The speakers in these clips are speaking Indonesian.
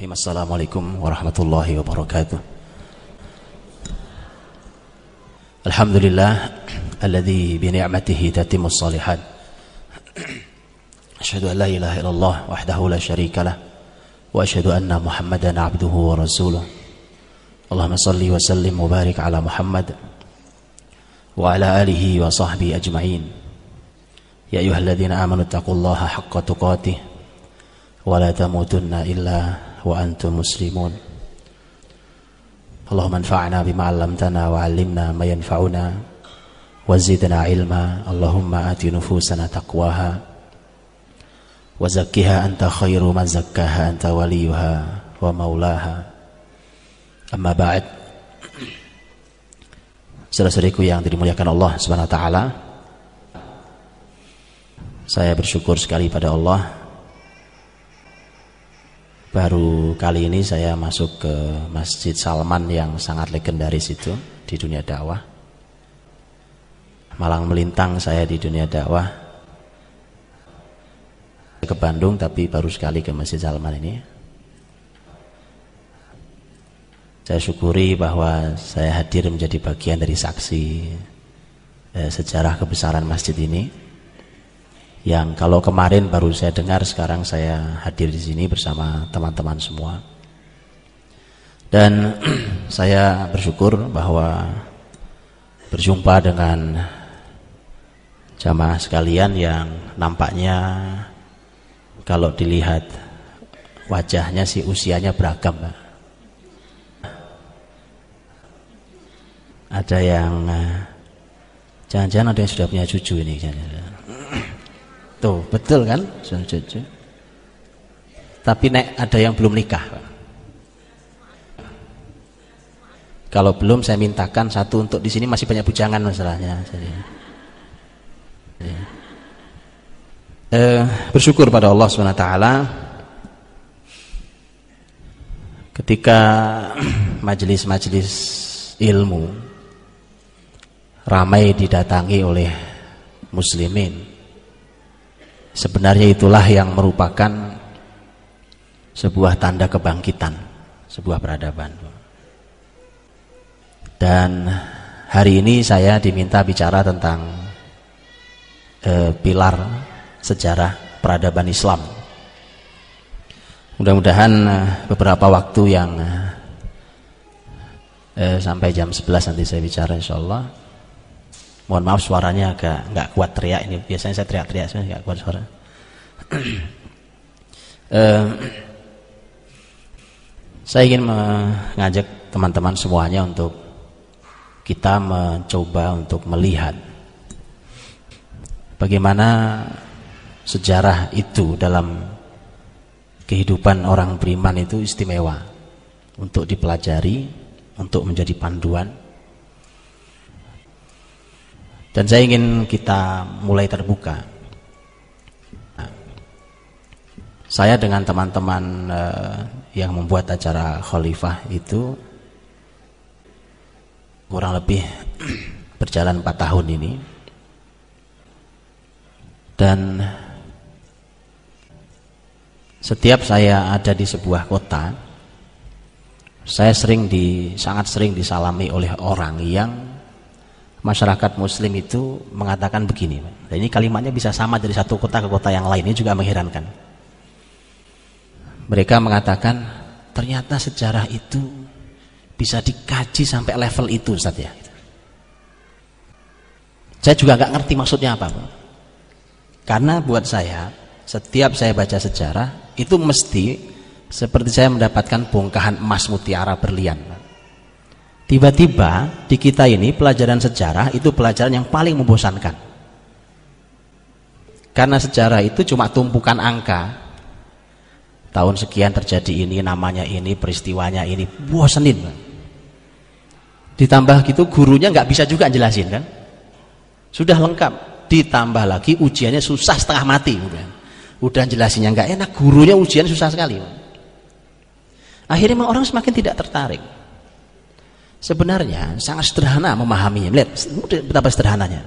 Bismillahirrahmanirrahim. Assalamualaikum warahmatullahi wabarakatuh. Alhamdulillah alladzi bi ni'matihi tatimmus shalihat. Asyhadu an la ilaha illallah wahdahu la syarika lah wa asyhadu anna Muhammadan abduhu wa rasuluh. Allahumma salli wa sallim wa barik ala Muhammad wa ala alihi wa sahbihi ajma'in. Ya ayyuhalladzina amanu taqullaha haqqa tuqatih wa la tamutunna bima 'allamtana wa 'allimna ma yanfa'una wa zidna ilma. Allahumma ati nufusana taqwaha wa zakkiha anta khairu man zakkaha anta waliyuha wa maulaha amma ba'd. Saudara-saudariku yang dimuliakan Allah Subhanahu wa taala Saya bersyukur sekali pada Allah Baru kali ini saya masuk ke Masjid Salman yang sangat legendaris itu di dunia dakwah. Malang melintang saya di dunia dakwah. Ke Bandung tapi baru sekali ke Masjid Salman ini. Saya syukuri bahwa saya hadir menjadi bagian dari saksi eh, sejarah kebesaran masjid ini yang kalau kemarin baru saya dengar sekarang saya hadir di sini bersama teman-teman semua. Dan saya bersyukur bahwa berjumpa dengan jamaah sekalian yang nampaknya kalau dilihat wajahnya sih usianya beragam ada yang eh, jangan-jangan ada yang sudah punya cucu ini Tuh, betul kan? Tapi nek ada yang belum nikah. Kalau belum saya mintakan satu untuk di sini masih banyak bujangan masalahnya. Jadi, eh, bersyukur pada Allah swt ketika majelis-majelis ilmu ramai didatangi oleh muslimin Sebenarnya itulah yang merupakan sebuah tanda kebangkitan, sebuah peradaban. Dan hari ini saya diminta bicara tentang eh, pilar sejarah peradaban Islam. Mudah-mudahan eh, beberapa waktu yang eh, sampai jam 11 nanti saya bicara insya Allah Mohon maaf suaranya agak nggak kuat teriak ini. Biasanya saya teriak-teriak saya nggak kuat suara. uh, saya ingin mengajak teman-teman semuanya untuk kita mencoba untuk melihat bagaimana sejarah itu dalam kehidupan orang beriman itu istimewa untuk dipelajari, untuk menjadi panduan dan saya ingin kita mulai terbuka. saya dengan teman-teman uh, yang membuat acara khalifah itu kurang lebih berjalan 4 tahun ini. Dan setiap saya ada di sebuah kota, saya sering di sangat sering disalami oleh orang yang masyarakat muslim itu mengatakan begini dan ini kalimatnya bisa sama dari satu kota ke kota yang lain ini juga mengherankan. Mereka mengatakan ternyata sejarah itu bisa dikaji sampai level itu Ustaz ya. Saya juga nggak ngerti maksudnya apa karena buat saya setiap saya baca sejarah itu mesti seperti saya mendapatkan bongkahan emas mutiara berlian Tiba-tiba di kita ini pelajaran sejarah itu pelajaran yang paling membosankan. Karena sejarah itu cuma tumpukan angka. Tahun sekian terjadi ini, namanya ini, peristiwanya ini, bosenin. Ditambah gitu gurunya nggak bisa juga jelasin kan? Sudah lengkap. Ditambah lagi ujiannya susah setengah mati. Udah, udah jelasinnya nggak enak, gurunya ujian susah sekali. Akhirnya orang semakin tidak tertarik. Sebenarnya sangat sederhana memahaminya. Lihat betapa sederhananya.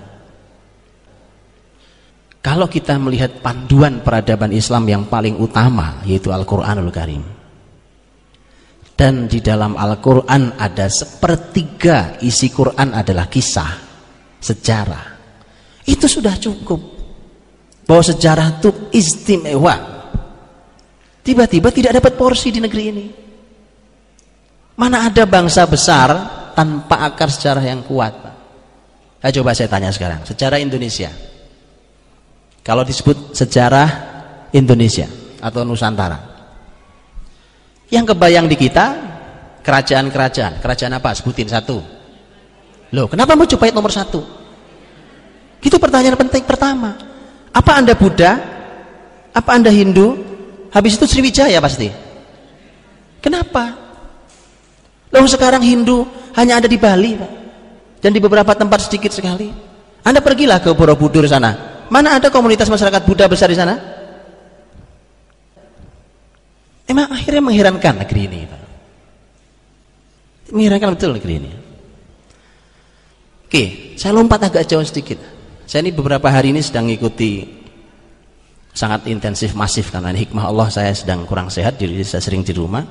Kalau kita melihat panduan peradaban Islam yang paling utama yaitu Al-Qur'anul Karim. dan di dalam Al-Quran ada sepertiga isi Quran adalah kisah sejarah itu sudah cukup bahwa sejarah itu istimewa tiba-tiba tidak dapat porsi di negeri ini mana ada bangsa besar tanpa akar sejarah yang kuat Pak? coba saya tanya sekarang sejarah Indonesia. Kalau disebut sejarah Indonesia atau Nusantara. Yang kebayang di kita kerajaan-kerajaan. Kerajaan apa? Sebutin satu. Loh kenapa mau coba nomor satu? Itu pertanyaan penting pertama. Apa anda Buddha? Apa anda Hindu? Habis itu Sriwijaya pasti. Kenapa loh sekarang Hindu hanya ada di Bali Pak dan di beberapa tempat sedikit sekali anda pergilah ke Borobudur sana Mana ada komunitas masyarakat Buddha besar di sana? Emang akhirnya mengherankan negeri ini. Pak. Mengherankan betul negeri ini. Oke, saya lompat agak jauh sedikit. Saya ini beberapa hari ini sedang mengikuti sangat intensif masif karena hikmah Allah saya sedang kurang sehat jadi saya sering di rumah.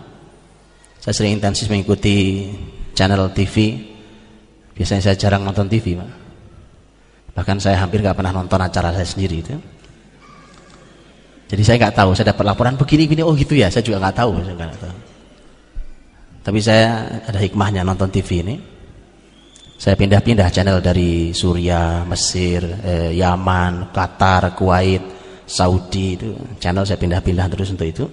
Saya sering intensif mengikuti channel TV. Biasanya saya jarang nonton TV, Pak. Bahkan saya hampir nggak pernah nonton acara saya sendiri itu. Jadi saya nggak tahu, saya dapat laporan begini begini, oh gitu ya, saya juga nggak tahu, saya gak tahu. Tapi saya ada hikmahnya nonton TV ini. Saya pindah-pindah channel dari Suria, Mesir, eh, Yaman, Qatar, Kuwait, Saudi itu channel saya pindah-pindah terus untuk itu.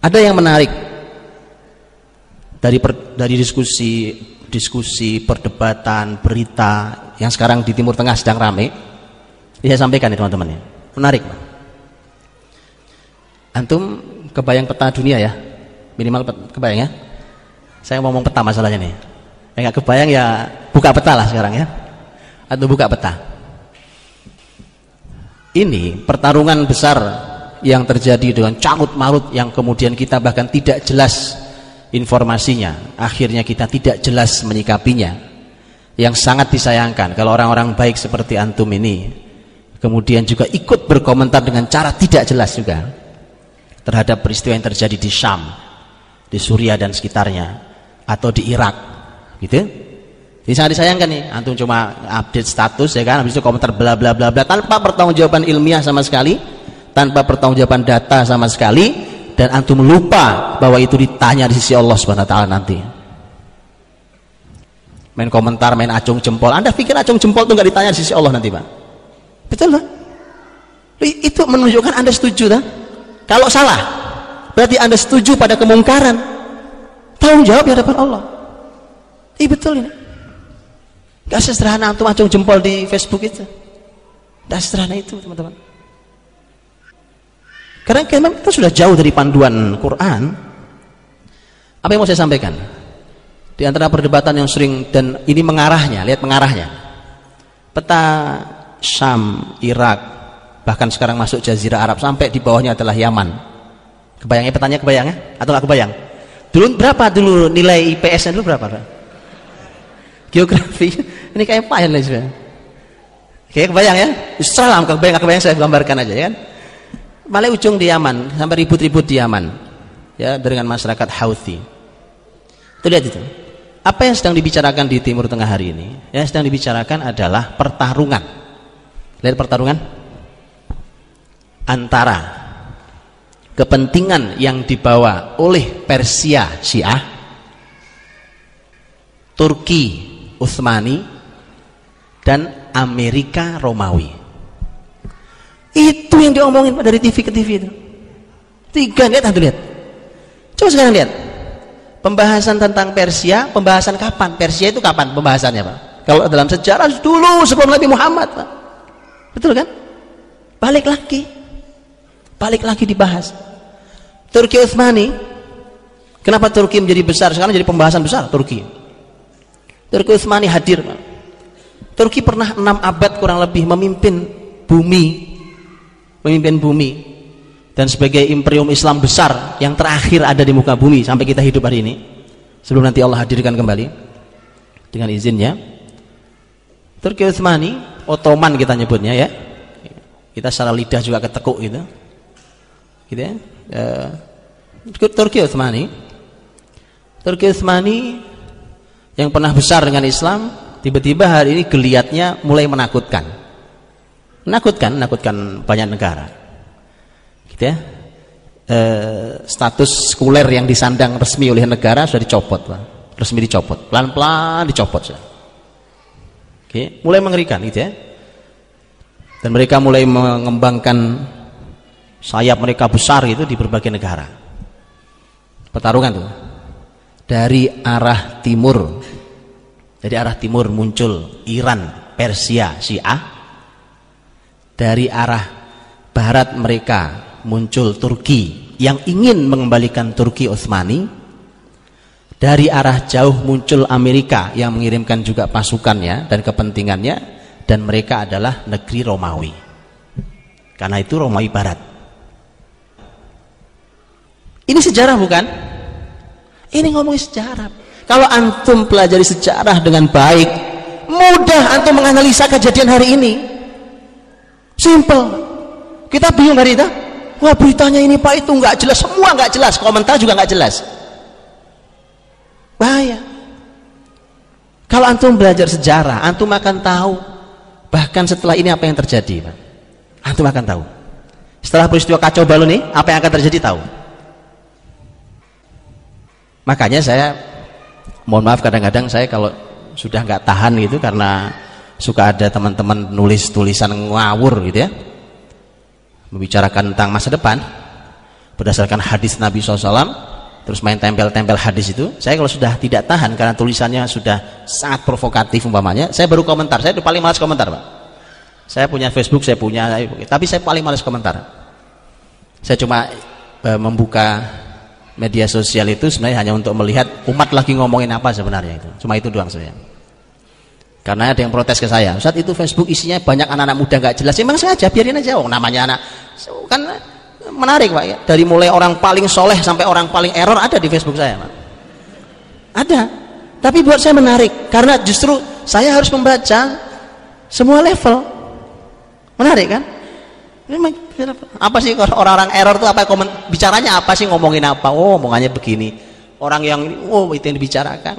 Ada yang menarik dari per, dari diskusi diskusi, perdebatan, berita yang sekarang di Timur Tengah sedang ramai. Saya sampaikan ya teman-teman ya. Menarik. Antum kebayang peta dunia ya? Minimal kebayang ya? Saya ngomong peta masalahnya nih. Enggak kebayang ya buka peta lah sekarang ya. Atau buka peta. Ini pertarungan besar yang terjadi dengan cangut marut yang kemudian kita bahkan tidak jelas informasinya. Akhirnya kita tidak jelas menyikapinya. Yang sangat disayangkan kalau orang-orang baik seperti antum ini kemudian juga ikut berkomentar dengan cara tidak jelas juga terhadap peristiwa yang terjadi di Syam di Suria dan sekitarnya atau di Irak gitu. Ini sangat disayangkan nih antum cuma update status ya kan? Habis itu komentar bla bla bla bla tanpa pertanggungjawaban ilmiah sama sekali tanpa pertanggungjawaban data sama sekali dan antum lupa bahwa itu ditanya di sisi Allah Subhanahu wa taala nanti. Main komentar, main acung jempol. Anda pikir acung jempol itu nggak ditanya di sisi Allah nanti, Pak? Betul lah. Itu menunjukkan Anda setuju tak? Kalau salah, berarti Anda setuju pada kemungkaran. Tanggung jawab di hadapan Allah. Iya betul ini. Gak sesederhana antum acung jempol di Facebook itu. Gak sederhana itu, teman-teman. Karena kita sudah jauh dari panduan Quran. Apa yang mau saya sampaikan? Di antara perdebatan yang sering dan ini mengarahnya, lihat mengarahnya. Peta Syam, Irak, bahkan sekarang masuk Jazirah Arab sampai di bawahnya adalah Yaman. Kebayangnya petanya kebayangnya atau nggak kebayang? Dulu berapa dulu nilai IPS-nya dulu berapa? Geografi ini kayak apa ya Kayak kebayang ya? Salam kebayang kebayang saya gambarkan aja ya kan? Malah ujung di Yaman sampai ribut-ribut di Yaman ya dengan masyarakat Houthi. Itu lihat itu. Apa yang sedang dibicarakan di Timur Tengah hari ini? Yang sedang dibicarakan adalah pertarungan. Lihat pertarungan. Antara kepentingan yang dibawa oleh Persia Syiah Turki Utsmani dan Amerika Romawi itu yang diomongin dari TV ke TV itu. Tiga lihat satu lihat. Coba sekarang lihat. Pembahasan tentang Persia, pembahasan kapan? Persia itu kapan pembahasannya, Pak? Kalau dalam sejarah dulu sebelum Nabi Muhammad, Pak. Betul kan? Balik lagi. Balik lagi dibahas. Turki Utsmani. Kenapa Turki menjadi besar? Sekarang jadi pembahasan besar Turki. Turki Utsmani hadir, Pak. Turki pernah enam abad kurang lebih memimpin bumi pemimpin bumi dan sebagai imperium Islam besar yang terakhir ada di muka bumi sampai kita hidup hari ini. Sebelum nanti Allah hadirkan kembali. Dengan izinnya. Turki Utsmani Ottoman kita nyebutnya ya. Kita secara lidah juga ketekuk gitu. Gitu ya. E, Turki Utsmani. Turki Utsmani yang pernah besar dengan Islam tiba-tiba hari ini geliatnya mulai menakutkan menakutkan menakutkan banyak negara. Gitu ya. E, status sekuler yang disandang resmi oleh negara sudah dicopot Pak. resmi dicopot. Pelan-pelan dicopot sudah. Oke, mulai mengerikan gitu ya. Dan mereka mulai mengembangkan sayap mereka besar itu di berbagai negara. Pertarungan tuh. Dari arah timur. Dari arah timur muncul Iran Persia Syiah dari arah barat mereka muncul Turki yang ingin mengembalikan Turki Utsmani. Dari arah jauh muncul Amerika yang mengirimkan juga pasukannya dan kepentingannya dan mereka adalah negeri Romawi. Karena itu Romawi Barat. Ini sejarah bukan? ini ngomongin sejarah. Kalau antum pelajari sejarah dengan baik mudah antum menganalisa kejadian hari ini simple. Kita bingung hari itu. Wah beritanya ini pak itu nggak jelas. Semua nggak jelas. Komentar juga nggak jelas. Bahaya. Kalau antum belajar sejarah antum akan tahu. Bahkan setelah ini apa yang terjadi, Pak? Antum akan tahu. Setelah peristiwa kacau balau ini, apa yang akan terjadi tahu. Makanya saya mohon maaf kadang-kadang saya kalau sudah nggak tahan gitu karena suka ada teman-teman nulis tulisan ngawur gitu ya. Membicarakan tentang masa depan. Berdasarkan hadis Nabi SAW terus main tempel-tempel hadis itu saya kalau sudah tidak tahan karena tulisannya sudah sangat provokatif umpamanya saya baru komentar. Saya paling malas komentar pak. Saya punya Facebook saya punya tapi saya paling malas komentar. Saya cuma e, membuka media sosial itu sebenarnya hanya untuk melihat umat lagi ngomongin apa sebenarnya itu. Cuma itu doang saya karena ada yang protes ke saya saat itu Facebook isinya banyak anak-anak muda nggak jelas. Memang sengaja biarin aja. Oh, namanya anak. Kan menarik pak ya. Dari mulai orang paling soleh sampai orang paling error ada di Facebook saya pak. Ada. Tapi buat saya menarik karena justru saya harus membaca semua level. Menarik kan? Apa sih orang-orang error itu apa? Komen bicaranya apa sih? Ngomongin apa? Oh omongannya begini. Orang yang oh itu yang dibicarakan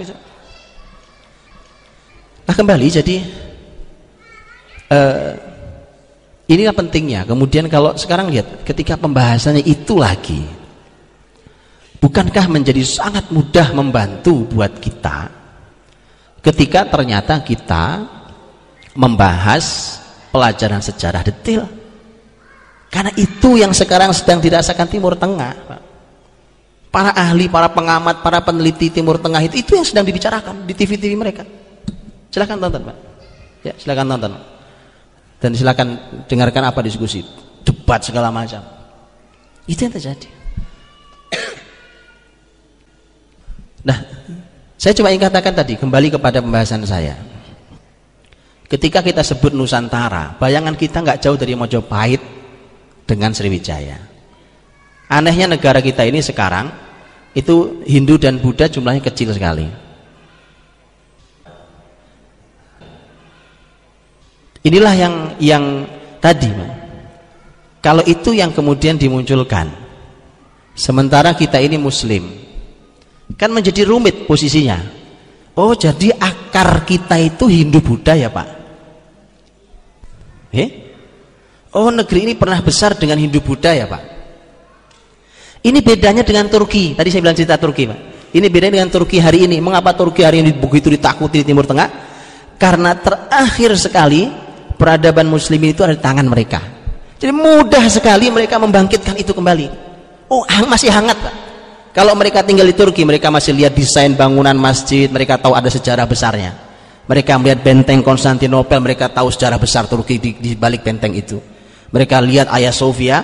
nah kembali jadi uh, Inilah pentingnya. Kemudian kalau sekarang lihat ketika pembahasannya itu lagi bukankah menjadi sangat mudah membantu buat kita ketika ternyata kita membahas pelajaran sejarah detail. Karena itu yang sekarang sedang dirasakan Timur Tengah. Para ahli, para pengamat, para peneliti Timur Tengah itu itu yang sedang dibicarakan di TV-TV mereka. Silahkan tonton, Pak. Ya, silahkan tonton. Dan silakan dengarkan apa diskusi debat segala macam. Itu yang terjadi. Nah saya cuma ingin katakan tadi kembali kepada pembahasan saya. Ketika kita sebut Nusantara bayangan kita nggak jauh dari Mojopahit dengan Sriwijaya. Anehnya negara kita ini sekarang itu Hindu dan Buddha jumlahnya kecil sekali Inilah yang yang tadi, kalau itu yang kemudian dimunculkan, sementara kita ini Muslim, kan menjadi rumit posisinya. Oh, jadi akar kita itu Hindu Buddha ya Pak? Eh? Oh, negeri ini pernah besar dengan Hindu Buddha ya Pak? Ini bedanya dengan Turki. Tadi saya bilang cerita Turki, Pak. Ini bedanya dengan Turki hari ini. Mengapa Turki hari ini begitu ditakuti di Timur Tengah? Karena terakhir sekali peradaban muslimin itu ada di tangan mereka. Jadi mudah sekali mereka membangkitkan itu kembali. Oh masih hangat Pak. Kalau mereka tinggal di Turki mereka masih lihat desain bangunan masjid mereka tahu ada sejarah besarnya. Mereka melihat benteng Konstantinopel mereka tahu sejarah besar Turki di, di balik benteng itu. Mereka lihat Ayah Sofia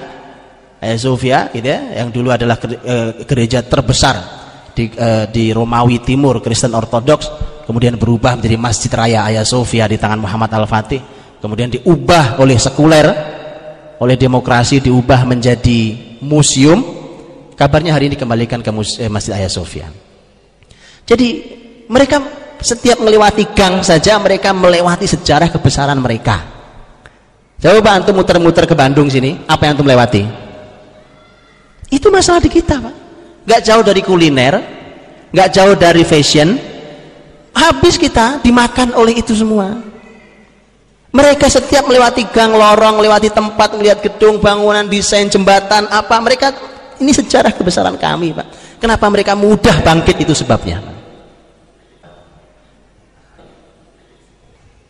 Ayah Sofia gitu ya, yang dulu adalah eh, gereja terbesar di, uh, di Romawi Timur Kristen Ortodoks kemudian berubah menjadi Masjid Raya Ayah Sofia di tangan Muhammad Al-Fatih kemudian diubah oleh sekuler oleh demokrasi diubah menjadi museum. Kabarnya hari ini dikembalikan ke eh, Masjid Hagia Sophia jadi mereka setiap melewati gang saja mereka melewati sejarah kebesaran mereka. Coba antum muter-muter ke Bandung sini apa yang antum lewati? Itu masalah di kita Pak. Nggak jauh dari kuliner nggak jauh dari fashion. Habis kita dimakan oleh itu semua mereka setiap melewati gang lorong melewati tempat melihat gedung bangunan desain jembatan apa mereka ini sejarah kebesaran kami Pak. Kenapa mereka mudah bangkit itu sebabnya?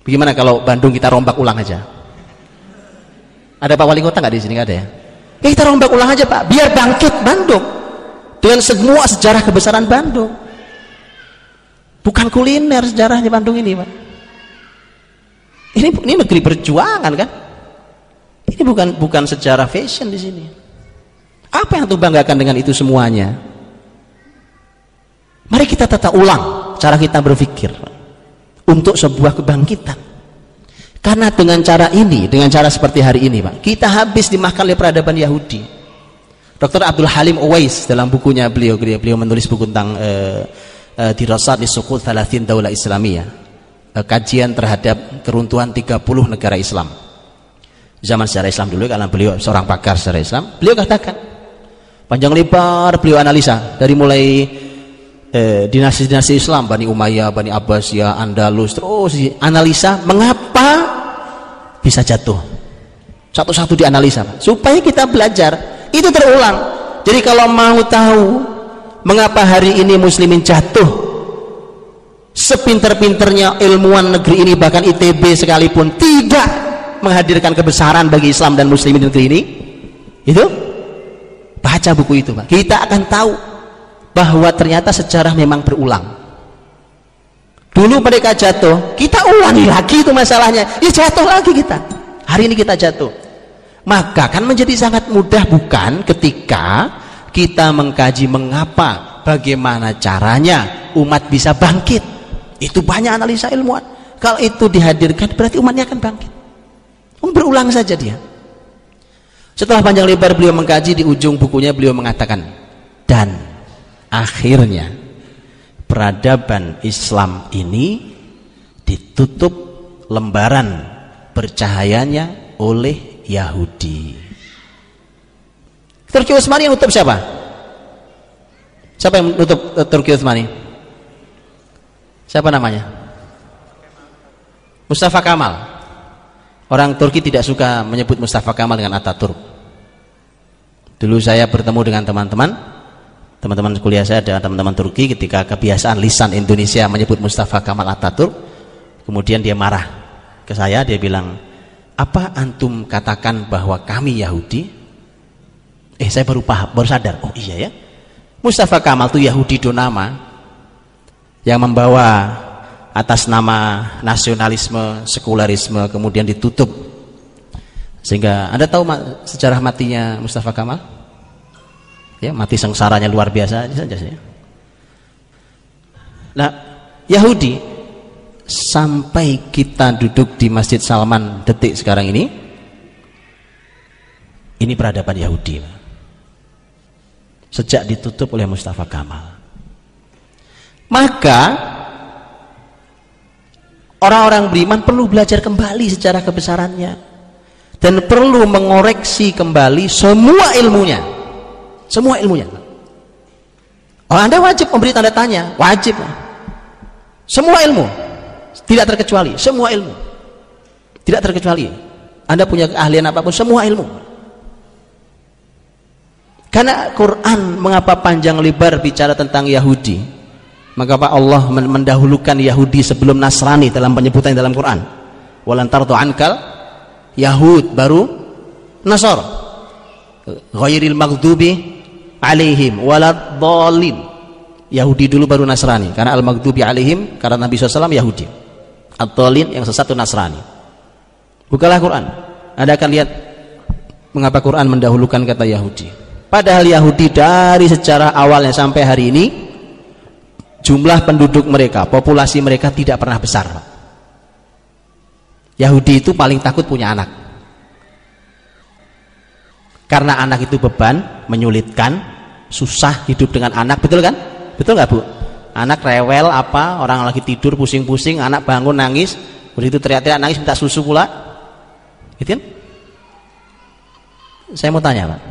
Bagaimana kalau Bandung kita rombak ulang aja? Ada Pak Wali Kota nggak di sini? Nggak ada ya? Ya kita rombak ulang aja Pak. Biar bangkit Bandung. Dengan semua sejarah kebesaran Bandung. Bukan kuliner sejarahnya Bandung ini Pak ini ini negeri perjuangan kan ini bukan bukan sejarah fashion di sini apa yang tuh banggakan dengan itu semuanya mari kita tata ulang cara kita berpikir untuk sebuah kebangkitan karena dengan cara ini, dengan cara seperti hari ini, Pak, kita habis dimakan oleh peradaban Yahudi. Dr. Abdul Halim Uwais dalam bukunya beliau, beliau, menulis buku tentang uh, uh, dirasat di Sukul Thalathin Daulah Islamiyah. Uh, kajian terhadap keruntuhan 30 negara Islam. Zaman sejarah Islam dulu karena beliau seorang pakar sejarah Islam, beliau katakan panjang lebar beliau analisa dari mulai dinasti-dinasti Islam Bani Umayyah, Bani Abbasiyah, Andalus terus analisa mengapa bisa jatuh? Satu-satu dianalisa supaya kita belajar itu terulang. Jadi kalau mau tahu mengapa hari ini muslimin jatuh sepinter-pinternya ilmuwan negeri ini bahkan ITB sekalipun tidak menghadirkan kebesaran bagi Islam dan muslimin negeri ini itu baca buku itu Pak. kita akan tahu bahwa ternyata sejarah memang berulang Dulu mereka jatuh, kita ulangi lagi itu masalahnya. Ya jatuh lagi kita. Hari ini kita jatuh. Maka kan menjadi sangat mudah bukan ketika kita mengkaji mengapa, bagaimana caranya umat bisa bangkit. Itu banyak analisa ilmuwan. Kalau itu dihadirkan berarti umatnya akan bangkit. Um, berulang saja dia. Setelah panjang lebar beliau mengkaji di ujung bukunya beliau mengatakan dan akhirnya peradaban Islam ini ditutup lembaran bercahayanya oleh Yahudi. Turki Utsmani yang nutup siapa? Siapa yang nutup uh, Turki Utsmani? Siapa namanya? Mustafa Kamal. Orang Turki tidak suka menyebut Mustafa Kamal dengan Ataturk. Dulu saya bertemu dengan teman-teman teman-teman kuliah saya dan teman-teman Turki ketika kebiasaan lisan Indonesia menyebut Mustafa Kamal Ataturk kemudian dia marah ke saya dia bilang apa antum katakan bahwa kami Yahudi eh saya baru paham baru sadar oh iya ya Mustafa Kamal itu Yahudi donama yang membawa atas nama nasionalisme sekularisme kemudian ditutup. Sehingga anda tahu sejarah matinya Mustafa Kamal ya mati sengsaranya luar biasa saja sih. Nah Yahudi sampai kita duduk di Masjid Salman detik sekarang ini ini peradaban Yahudi. Sejak ditutup oleh Mustafa Kamal maka orang-orang beriman perlu belajar kembali secara kebesarannya dan perlu mengoreksi kembali semua ilmunya semua ilmunya. Oh, Anda wajib memberi tanda tanya, wajib. Semua ilmu, tidak terkecuali, semua ilmu. Tidak terkecuali. Anda punya keahlian apa pun, semua ilmu. Karena Quran mengapa panjang lebar bicara tentang Yahudi? Mengapa Allah mendahulukan Yahudi sebelum Nasrani dalam penyebutan dalam Quran? Walantar ankal Yahud baru Nasr. Ghairil maghdubi alaihim waladhalin Yahudi dulu baru Nasrani. Karena al-maghdubi alaihim karena Nabi SAW Yahudi. Ad-dhalin yang sesatu Nasrani. Bukalah Quran. Anda akan lihat mengapa Quran mendahulukan kata Yahudi. Padahal Yahudi dari secara awalnya sampai hari ini jumlah penduduk mereka populasi mereka tidak pernah besar Yahudi itu paling takut punya anak. Karena anak itu beban menyulitkan susah hidup dengan anak. Betul kan? Betul nggak bu? Anak rewel apa orang lagi tidur pusing-pusing anak bangun nangis begitu teriak-teriak nangis minta susu pula. Gitu kan? Saya mau tanya pak.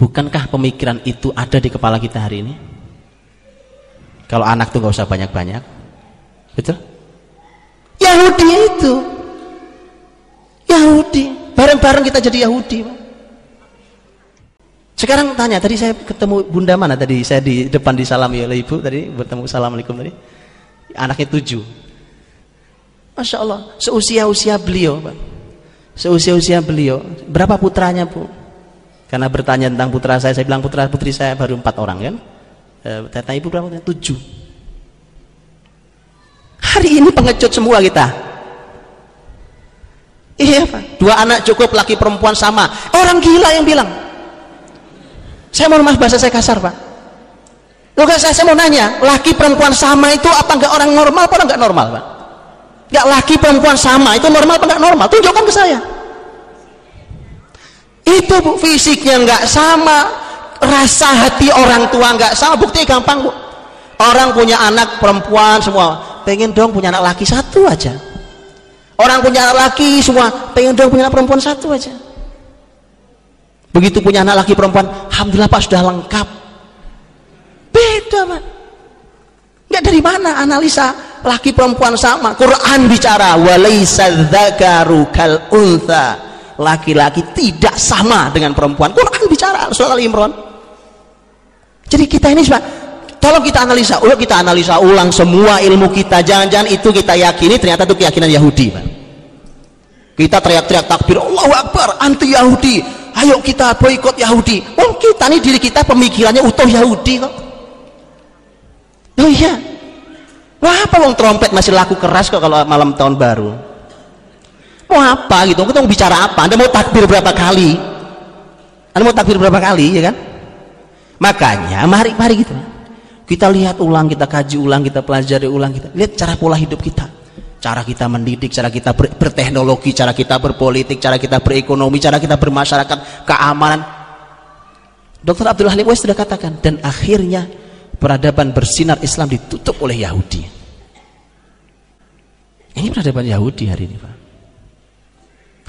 Bukankah pemikiran itu ada di kepala kita hari ini? Kalau anak tuh nggak usah banyak-banyak, betul? Yahudi itu, Yahudi, bareng-bareng kita jadi Yahudi. Sekarang tanya, tadi saya ketemu bunda mana tadi? Saya di depan di salam ya oleh ibu tadi, bertemu assalamualaikum tadi. Anaknya tujuh. Masya Allah, seusia-usia beliau. Seusia-usia beliau, berapa putranya, Bu? Karena bertanya tentang putra saya, saya bilang putra putri saya baru empat orang kan. E, tanya ibu berapa? Tujuh. Hari ini pengecut semua kita. Iya Pak. Dua anak cukup, laki perempuan sama. Orang gila yang bilang. Saya mau maaf bahasa saya kasar Pak. Loh saya, saya mau nanya, laki perempuan sama itu apa enggak orang normal apa enggak normal Pak? Enggak laki perempuan sama itu normal apa enggak normal? Tunjukkan ke saya itu bu fisiknya nggak sama rasa hati orang tua nggak sama bukti gampang bu. Orang punya anak perempuan semua pengen dong punya anak laki satu aja. Orang punya anak laki semua pengen dong punya anak perempuan satu aja. Begitu punya anak laki perempuan alhamdulillah pak sudah lengkap. Beda pak. Nggak dari mana analisa laki perempuan sama. Quran bicara kal untha. Laki-laki tidak sama dengan perempuan. Quran bicara soal Al-Imran jadi kita ini kalau kita analisa ulang kita analisa ulang semua ilmu kita. Jangan-jangan itu kita yakini ternyata itu keyakinan Yahudi Pak. kita teriak-teriak takbir Allahu Akbar anti Yahudi. Ayo kita boikot Yahudi. Oh kita ini diri kita pemikirannya utuh Yahudi kok. Oh iya. Wah apa wong trompet masih laku keras kok kalau malam tahun baru? Mau apa gitu? Kita mau bicara apa? Anda mau takbir berapa kali? Anda mau takbir berapa kali ya kan makanya mari mari gitu kita lihat ulang kita kaji ulang kita pelajari ulang kita lihat cara pola hidup kita cara kita mendidik cara kita ber, berteknologi cara kita berpolitik cara kita berekonomi cara kita bermasyarakat keamanan Dr. Abdullah Halim sudah katakan dan akhirnya peradaban bersinar Islam ditutup oleh Yahudi ini peradaban Yahudi hari ini Pak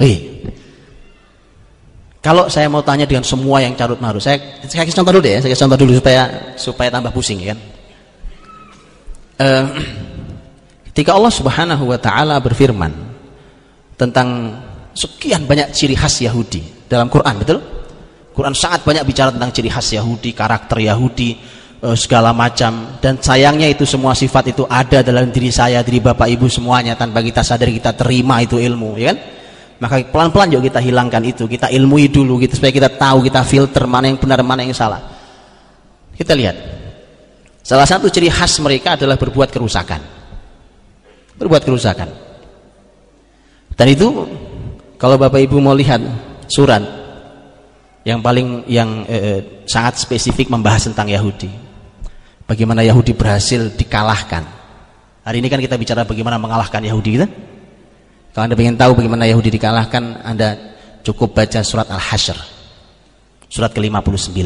Hei. Kalau saya mau tanya dengan semua yang carut marut, saya saya kasih contoh dulu deh, ya, saya kasih contoh dulu supaya supaya tambah pusing ya kan. Uh, ketika Allah Subhanahu wa taala berfirman tentang sekian banyak ciri khas Yahudi dalam Quran, betul? Quran sangat banyak bicara tentang ciri khas Yahudi, karakter Yahudi, uh, segala macam dan sayangnya itu semua sifat itu ada dalam diri saya, diri Bapak Ibu semuanya tanpa kita sadar kita terima itu ilmu, ya kan? Maka pelan-pelan juga kita hilangkan itu kita ilmui dulu gitu supaya kita tahu kita filter mana yang benar mana yang salah. Kita lihat. Salah satu ciri khas mereka adalah berbuat kerusakan. Berbuat kerusakan. Dan itu kalau bapak ibu mau lihat surat yang paling yang eh, eh sangat spesifik membahas tentang Yahudi. Bagaimana Yahudi berhasil dikalahkan. Hari ini kan kita bicara bagaimana mengalahkan Yahudi gitu kalau Anda ingin tahu bagaimana Yahudi dikalahkan, Anda cukup baca surat Al-Hasyr. Surat ke-59.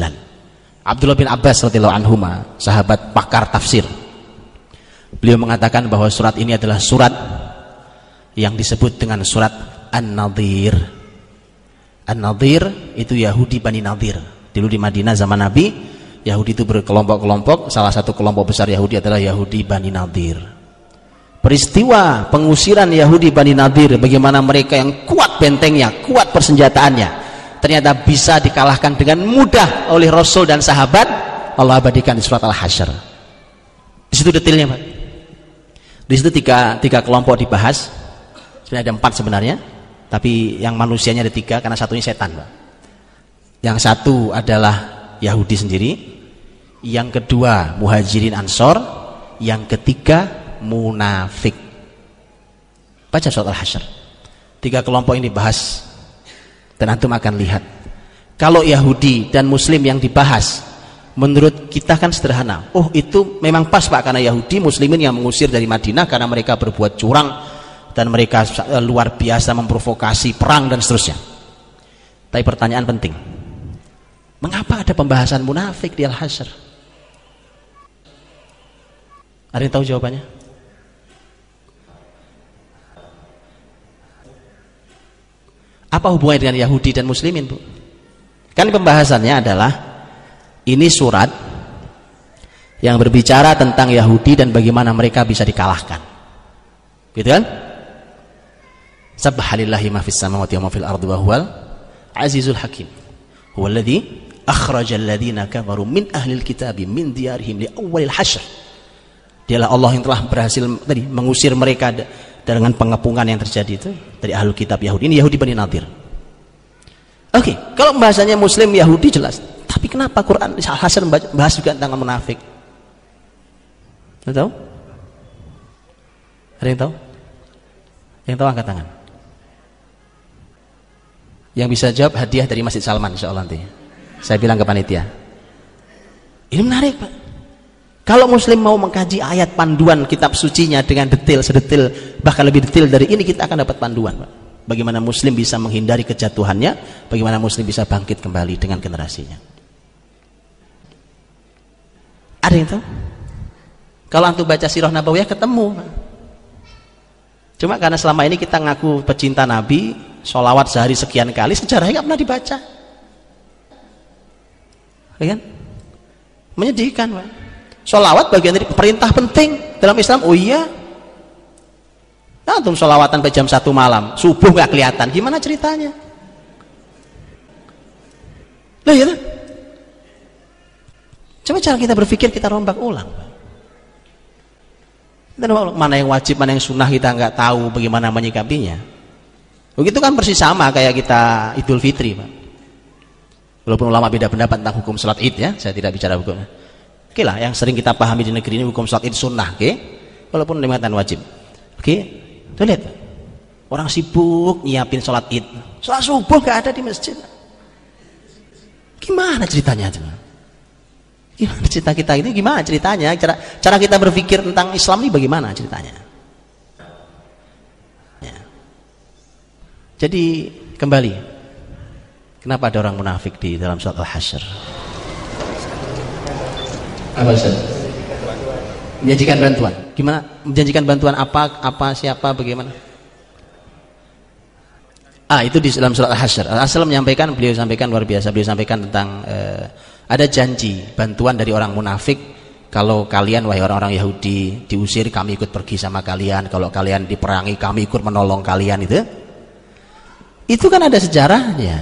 Abdullah bin Abbas radhiyallahu anhu, sahabat pakar tafsir. Beliau mengatakan bahwa surat ini adalah surat yang disebut dengan surat An-Nadir. An-Nadir itu Yahudi Bani Nadir. Dulu di Madinah zaman Nabi, Yahudi itu berkelompok-kelompok, salah satu kelompok besar Yahudi adalah Yahudi Bani Nadir peristiwa pengusiran Yahudi Bani Nadir bagaimana mereka yang kuat bentengnya kuat persenjataannya ternyata bisa dikalahkan dengan mudah oleh Rasul dan sahabat Allah abadikan di surat Al-Hasyr. Di situ detailnya Pak. Di situ tiga, tiga kelompok dibahas. Sebenarnya ada empat sebenarnya tapi yang manusianya ada tiga karena satunya setan Pak. Yang satu adalah Yahudi sendiri yang kedua Muhajirin Ansor yang ketiga munafik. Baca surat Al-Hasyr. Tiga kelompok ini dibahas. Dan antum akan lihat. Kalau Yahudi dan Muslim yang dibahas, menurut kita kan sederhana. Oh itu memang pas Pak, karena Yahudi Muslimin yang mengusir dari Madinah karena mereka berbuat curang dan mereka eh, luar biasa memprovokasi perang dan seterusnya. Tapi pertanyaan penting. Mengapa ada pembahasan munafik di Al-Hasyr? Ada yang tahu jawabannya? Apa hubungannya dengan Yahudi dan Muslimin, Bu? Kan pembahasannya adalah ini surat yang berbicara tentang Yahudi dan bagaimana mereka bisa dikalahkan. Gitu kan? Subhanallahi ma fis samawati wa ma fil ardi wa huwal azizul hakim. Huwa alladhi akhrajal ladzina kafaru min ahlil kitabi min diyarihim li awwalil hasyr. Dialah Allah yang telah berhasil tadi mengusir mereka dengan pengepungan yang terjadi itu dari ahlul kitab Yahudi. Ini Yahudi Bani Nadir. Oke, okay, kalau bahasanya Muslim Yahudi jelas. Tapi kenapa Quran Hasan bahas juga tentang munafik? Tahu? Ada yang tahu? Yang tahu angkat tangan. Yang bisa jawab hadiah dari Masjid Salman insya Allah nanti. Saya bilang ke panitia. Ini menarik Pak. Kalau Muslim mau mengkaji ayat panduan kitab sucinya dengan detail, sedetil, bahkan lebih detail dari ini kita akan dapat panduan bagaimana muslim bisa menghindari kejatuhannya bagaimana muslim bisa bangkit kembali dengan generasinya. Ada yang tahu? Kalau antum baca sirah nabawiyah ketemu cuma karena selama ini kita ngaku pecinta nabi sholawat sehari sekian kali sejarahnya nggak pernah dibaca. Ya kan? Menyedihkan Pak. Sholawat bagian dari perintah penting dalam Islam oh iya Antum sholawatan sampai jam satu malam, subuh nggak kelihatan, gimana ceritanya? Loh ya Coba cara kita berpikir kita rombak ulang. Dan mana yang wajib, mana yang sunnah kita nggak tahu bagaimana menyikapinya. Begitu kan persis sama kayak kita Idul Fitri, Pak. Walaupun ulama beda pendapat tentang hukum sholat id ya, saya tidak bicara hukum. Oke lah, yang sering kita pahami di negeri ini hukum sholat id sunnah, oke? Walaupun lima wajib. Oke, Tuh lihat. Orang sibuk nyiapin sholat id. Sholat subuh gak ada di masjid. Gimana ceritanya? Gimana cerita kita ini? Gimana ceritanya? Cara, cara kita berpikir tentang Islam ini bagaimana ceritanya? Ya. Jadi kembali. Kenapa ada orang munafik di dalam surat Al-Hasyr? Apa menjanjikan bantuan. Gimana? Menjanjikan bantuan apa apa siapa bagaimana? Ah itu di dalam surat Al-Hasyr. Al-Asal menyampaikan beliau sampaikan luar biasa. Beliau sampaikan tentang uh, ada janji bantuan dari orang munafik. Kalau kalian wahai orang-orang Yahudi diusir kami ikut pergi sama kalian. Kalau kalian diperangi kami ikut menolong kalian itu. Itu kan ada sejarahnya.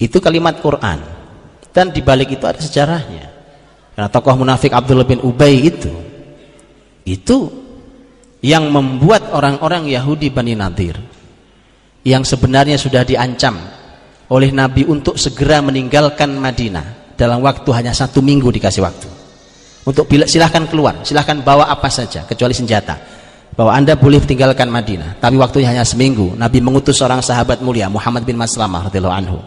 Itu kalimat Quran. Dan dibalik itu ada sejarahnya karena tokoh munafik Abdullah bin Ubay itu itu yang membuat orang-orang Yahudi Bani Nadir yang sebenarnya sudah diancam oleh Nabi untuk segera meninggalkan Madinah dalam waktu hanya satu minggu dikasih waktu. Untuk silahkan keluar silahkan bawa apa saja kecuali senjata. Bahwa anda boleh tinggalkan Madinah tapi waktunya hanya seminggu. Nabi mengutus seorang sahabat mulia Muhammad bin Maslamah anhu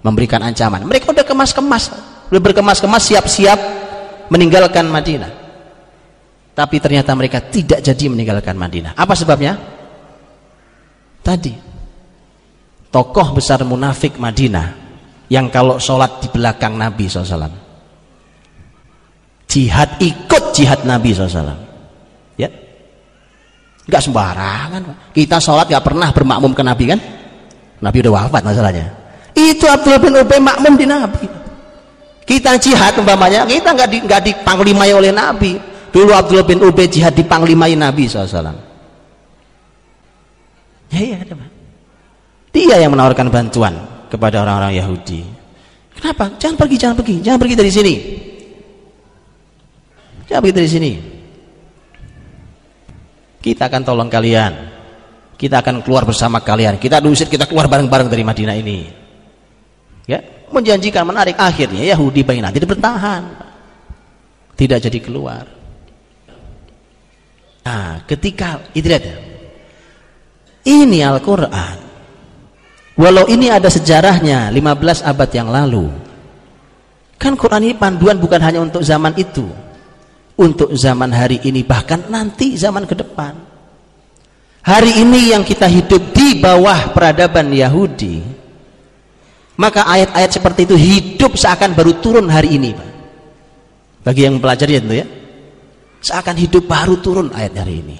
memberikan ancaman. Mereka udah kemas-kemas udah berkemas-kemas siap-siap meninggalkan Madinah. Tapi ternyata mereka tidak jadi meninggalkan Madinah. Apa sebabnya? tadi tokoh besar munafik Madinah yang kalau sholat di belakang Nabi SAW jihad ikut jihad Nabi SAW ya. Nggak sembarangan kita sholat nggak pernah bermakmum ke Nabi kan? Nabi udah wafat masalahnya. Itu Abdul bin Ubay makmum di Nabi kita jihad umpamanya, kita nggak di, dipanglimai oleh Nabi. Dulu Abdullah bin Ubay jihad dipanglimai Nabi SAW. Ya, ya, ada Dia yang menawarkan bantuan kepada orang-orang Yahudi. Kenapa? Jangan pergi, jangan pergi, jangan pergi dari sini. Jangan pergi dari sini. Kita akan tolong kalian. Kita akan keluar bersama kalian. Kita diusir, kita keluar bareng-bareng dari Madinah ini. Ya, menjanjikan menarik. Akhirnya Yahudi Bani Nadir bertahan tidak jadi keluar. Nah ketika itu ya. ini Al-Quran. Walau ini ada sejarahnya 15 abad yang lalu. Kan Quran ini panduan bukan hanya untuk zaman itu. Untuk zaman hari ini bahkan nanti zaman ke depan. Hari ini yang kita hidup di bawah peradaban Yahudi maka ayat-ayat seperti itu hidup seakan baru turun hari ini Pak. bagi yang mempelajari itu ya. Seakan hidup baru turun ayat hari ini.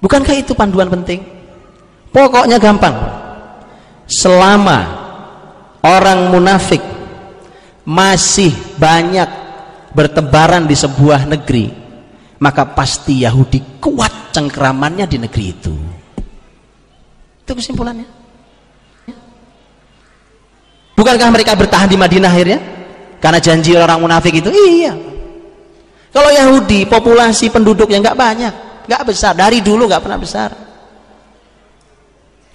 Bukankah itu panduan penting? Pokoknya gampang. Selama orang munafik masih banyak bertebaran di sebuah negeri maka pasti Yahudi kuat cengkeramannya di negeri itu. Itu kesimpulannya bukankah mereka bertahan di Madinah akhirnya? Karena janji orang munafik itu? Iya. Kalau Yahudi populasi penduduknya nggak banyak nggak besar. Dari dulu nggak pernah besar.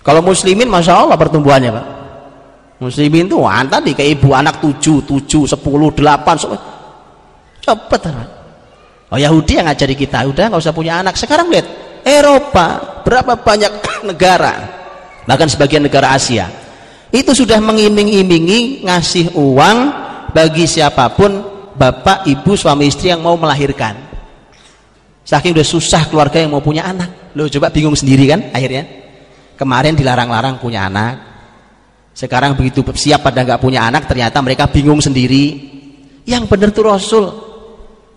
Kalau muslimin masya Allah pertumbuhannya pak. Muslimin tuh wah, tadi kayak ibu anak tujuh tujuh sepuluh delapan cepet oh Yahudi yang ngajari kita udah nggak usah punya anak. Sekarang lihat Eropa berapa banyak negara? Bahkan sebagian negara Asia itu sudah mengiming-imingi ngasih uang bagi siapa pun bapak ibu suami istri yang mau melahirkan. Saking udah susah keluarga yang mau punya anak. Lo coba bingung sendiri kan akhirnya. Kemarin dilarang-larang punya anak. Sekarang begitu siap pada nggak punya anak ternyata mereka bingung sendiri. Yang benar tuh Rasul.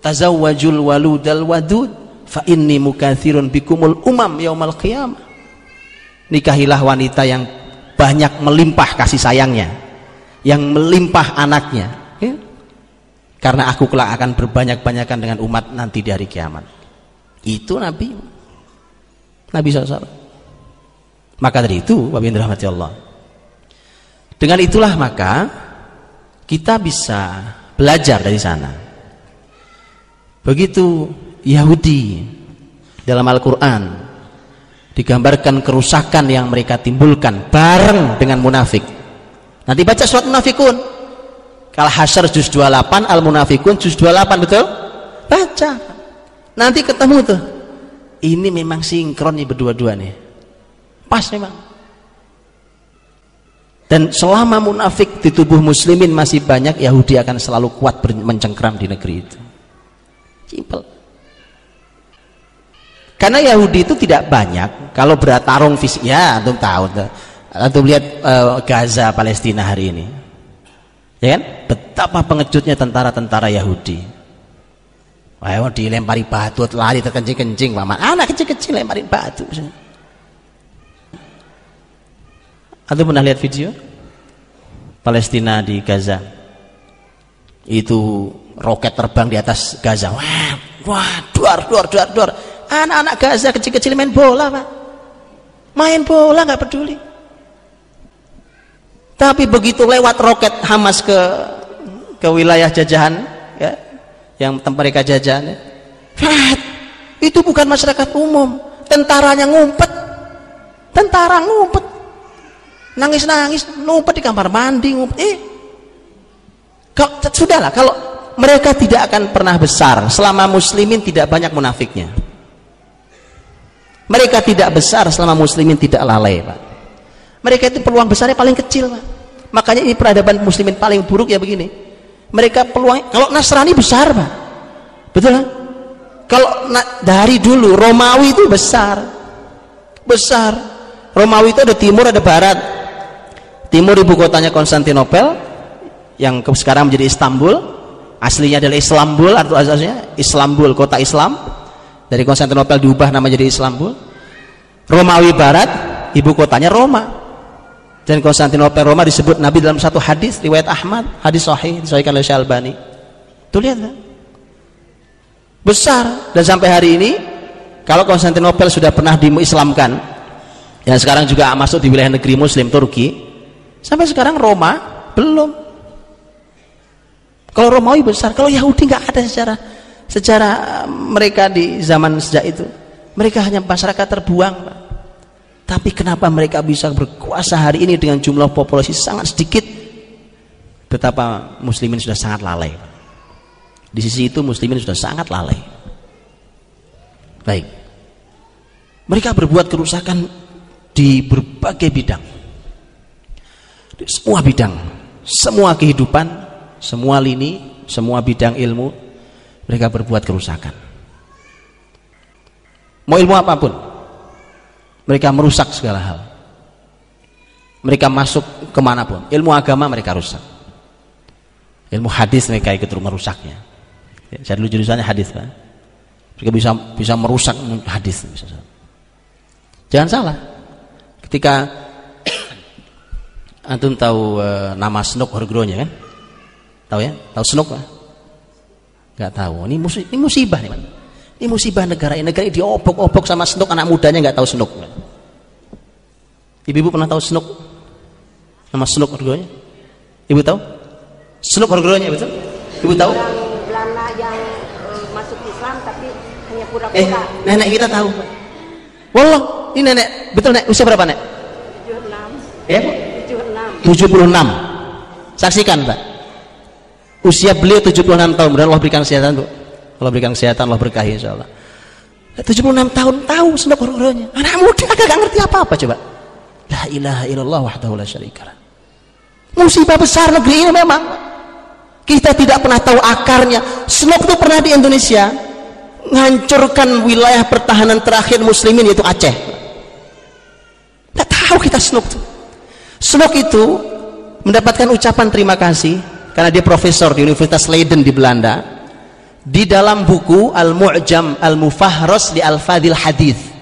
Tazawwajul waludal wadud fa inni mukathirun bikumul umam yaumal qiyamah. Nikahilah wanita yang banyak melimpah kasih sayangnya yang melimpah anaknya ya? karena aku kelak akan berbanyak-banyakan dengan umat nanti di hari kiamat itu Nabi Nabi SAW maka dari itu Bapak Allah dengan itulah maka kita bisa belajar dari sana. Begitu Yahudi dalam Al-Quran digambarkan kerusakan yang mereka timbulkan bareng dengan munafik. Nanti baca surat munafikun. Kalau hasyar juz 28, al-munafikun juz 28 betul? Baca. Nanti ketemu tuh. Ini memang sinkron nih berdua-dua nih. Pas memang. Dan selama munafik di tubuh muslimin masih banyak, Yahudi akan selalu kuat mencengkram di negeri itu. Simple. Karena Yahudi itu tidak banyak, kalau bertarung fisik, ya antum tahu. Antum lihat uh, Gaza, Palestina hari ini. Ya kan? Betapa pengejutnya tentara-tentara Yahudi. Wah, dilempari batu, lari terkencing-kencing, Anak kecil-kecil lemparin batu. Anda pernah lihat video Palestina di Gaza? Itu roket terbang di atas Gaza. Wah, wah, duar, duar, duar, duar. Anak-anak Gaza kecil-kecil main bola, Pak. Main bola nggak peduli. Tapi begitu lewat roket Hamas ke ke wilayah jajahan, ya, yang tempat mereka jajahan, ya, itu bukan masyarakat umum. Tentaranya ngumpet, tentara ngumpet nangis-nangis ngumpet di kamar mandi ngumpet eh sudahlah kalau mereka tidak akan pernah besar selama muslimin tidak banyak munafiknya mereka tidak besar selama muslimin tidak lalai Pak. Mereka itu peluang besarnya paling kecil Pak. Makanya ini peradaban muslimin paling buruk ya begini. Mereka peluang kalau Nasrani besar Pak. Betul kan? Kalau dari dulu Romawi itu besar. Besar. Romawi itu ada timur ada barat. Timur ibu kotanya Konstantinopel yang sekarang menjadi Istanbul. Aslinya adalah Islambul atau asasnya Islambul kota Islam dari Konstantinopel diubah nama jadi Islambul Romawi Barat ibu kotanya Roma. Dan Konstantinopel Roma disebut Nabi dalam satu hadis riwayat Ahmad hadis sahih disahihkan oleh Syalbani tuh lihat kan? besar. Dan sampai hari ini kalau Konstantinopel sudah pernah diislamkan yang sekarang juga masuk di wilayah negeri muslim Turki Sampai sekarang Roma belum. Kalau Romawi besar, kalau Yahudi nggak ada secara secara eh, mereka di zaman sejak itu. Mereka hanya masyarakat terbuang, Pak. Tapi kenapa mereka bisa berkuasa hari ini dengan jumlah populasi sangat sedikit? Betapa muslimin sudah sangat lalai. Di sisi itu muslimin sudah sangat lalai. Baik. Mereka berbuat kerusakan di berbagai bidang di semua bidang semua kehidupan semua lini semua bidang ilmu mereka berbuat kerusakan. Mau ilmu apa pun mereka merusak segala hal. Mereka masuk ke mana pun. Ilmu agama mereka rusak. Ilmu hadis mereka ikut merusaknya ya, saya dulu jurusannya hadis kan mereka bisa bisa merusak hadis jangan salah. Ketika Antum tahu uh, nama Snook Horgronya kan? Tahu ya? Tahu Snook? Gak tahu. Ini, musibah, ini musibah nih, Ini musibah negara ini. Negara ini diobok-obok sama Snook anak mudanya nggak tahu Snook. Ibu-ibu pernah tahu Snook? Nama Snook Horgronya? Ibu tahu? Snook Horgronya betul? Ibu tahu? Belanda yang uh, masuk Islam tapi hanya pura-pura. Eh, nenek kita tahu. Wallah, ini nenek, betul nek, usia berapa nek? 76. Ya, 76. 76 saksikan Pak usia beliau 76 tahun mudah Allah berikan kesehatan Bu. Allah berikan kesehatan Allah berkahi insya Allah 76 tahun tahu sendak huru anak muda gak ngerti apa-apa coba. La ilaha illallah wahdahu la syarikalah musibah besar negeri ini memang. Kita tidak pernah tahu akarnya. Senok itu pernah di Indonesia menghancurkan wilayah pertahanan terakhir muslimin yaitu Aceh. Tidak tahu kita Senok itu. Snok itu mendapatkan ucapan terima kasih karena dia profesor di Universitas Leiden di Belanda. Di dalam buku Al-Mu'jam Al-Mufahros di Al-Fadil Hadith.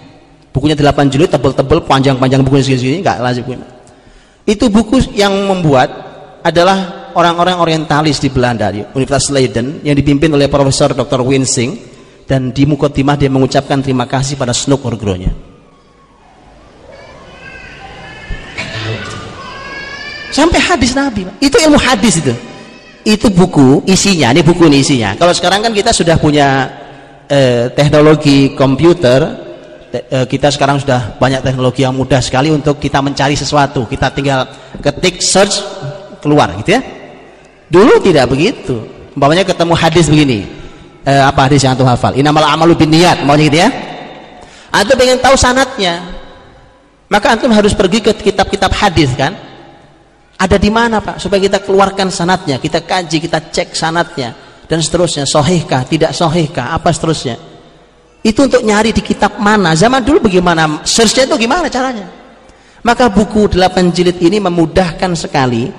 Bukunya 8 jilid tebel-tebel panjang-panjang bukunya segini nggak lazim bukunya. Itu buku yang membuat adalah orang-orang orientalis di Belanda di Universitas Leiden yang dipimpin oleh Profesor Dr. Winsing dan di Mukotimah dia mengucapkan terima kasih pada Snook Orgronya sampai hadis Nabi itu ilmu hadis itu itu buku isinya ini buku ini isinya. Kalau sekarang kan kita sudah punya eh, teknologi komputer te, eh, kita sekarang sudah banyak teknologi yang mudah sekali untuk kita mencari sesuatu. Kita tinggal ketik search keluar gitu ya. Dulu tidak begitu. Umpamanya ketemu hadis begini. Eh, apa hadis yang tuh hafal? Inamal amalu bin niat maunya gitu ya. Antum pengen tahu sanatnya. Maka antum harus pergi ke kitab-kitab hadis kan ada di mana Pak? Supaya kita keluarkan sanatnya kita kaji kita cek sanatnya. Dan seterusnya sohihkah tidak sohihkah apa seterusnya. Itu untuk nyari di kitab mana. Zaman dulu bagaimana? Searchnya itu gimana caranya? Maka buku 8 jilid ini memudahkan sekali.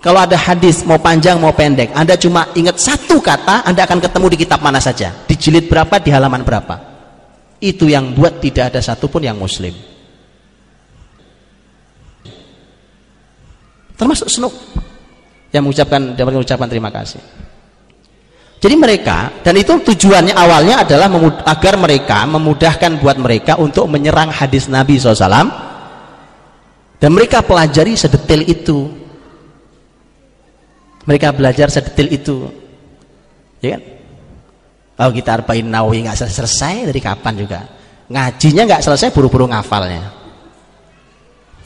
Kalau ada hadis mau panjang mau pendek anda cuma ingat satu kata anda akan ketemu di kitab mana saja. Di jilid berapa di halaman berapa. Itu yang buat tidak ada satupun yang muslim termasuk Snook yang mengucapkan dapat mengucapkan terima kasih. Jadi mereka dan itu tujuannya awalnya adalah agar mereka memudahkan buat mereka untuk menyerang hadis Nabi SAW dan mereka pelajari sedetail itu. Mereka belajar sedetail itu. Ya kan? Kalau kita arba'in nawawi nggak selesai, selesai dari kapan juga? Ngajinya nggak selesai buru-buru ngafalnya.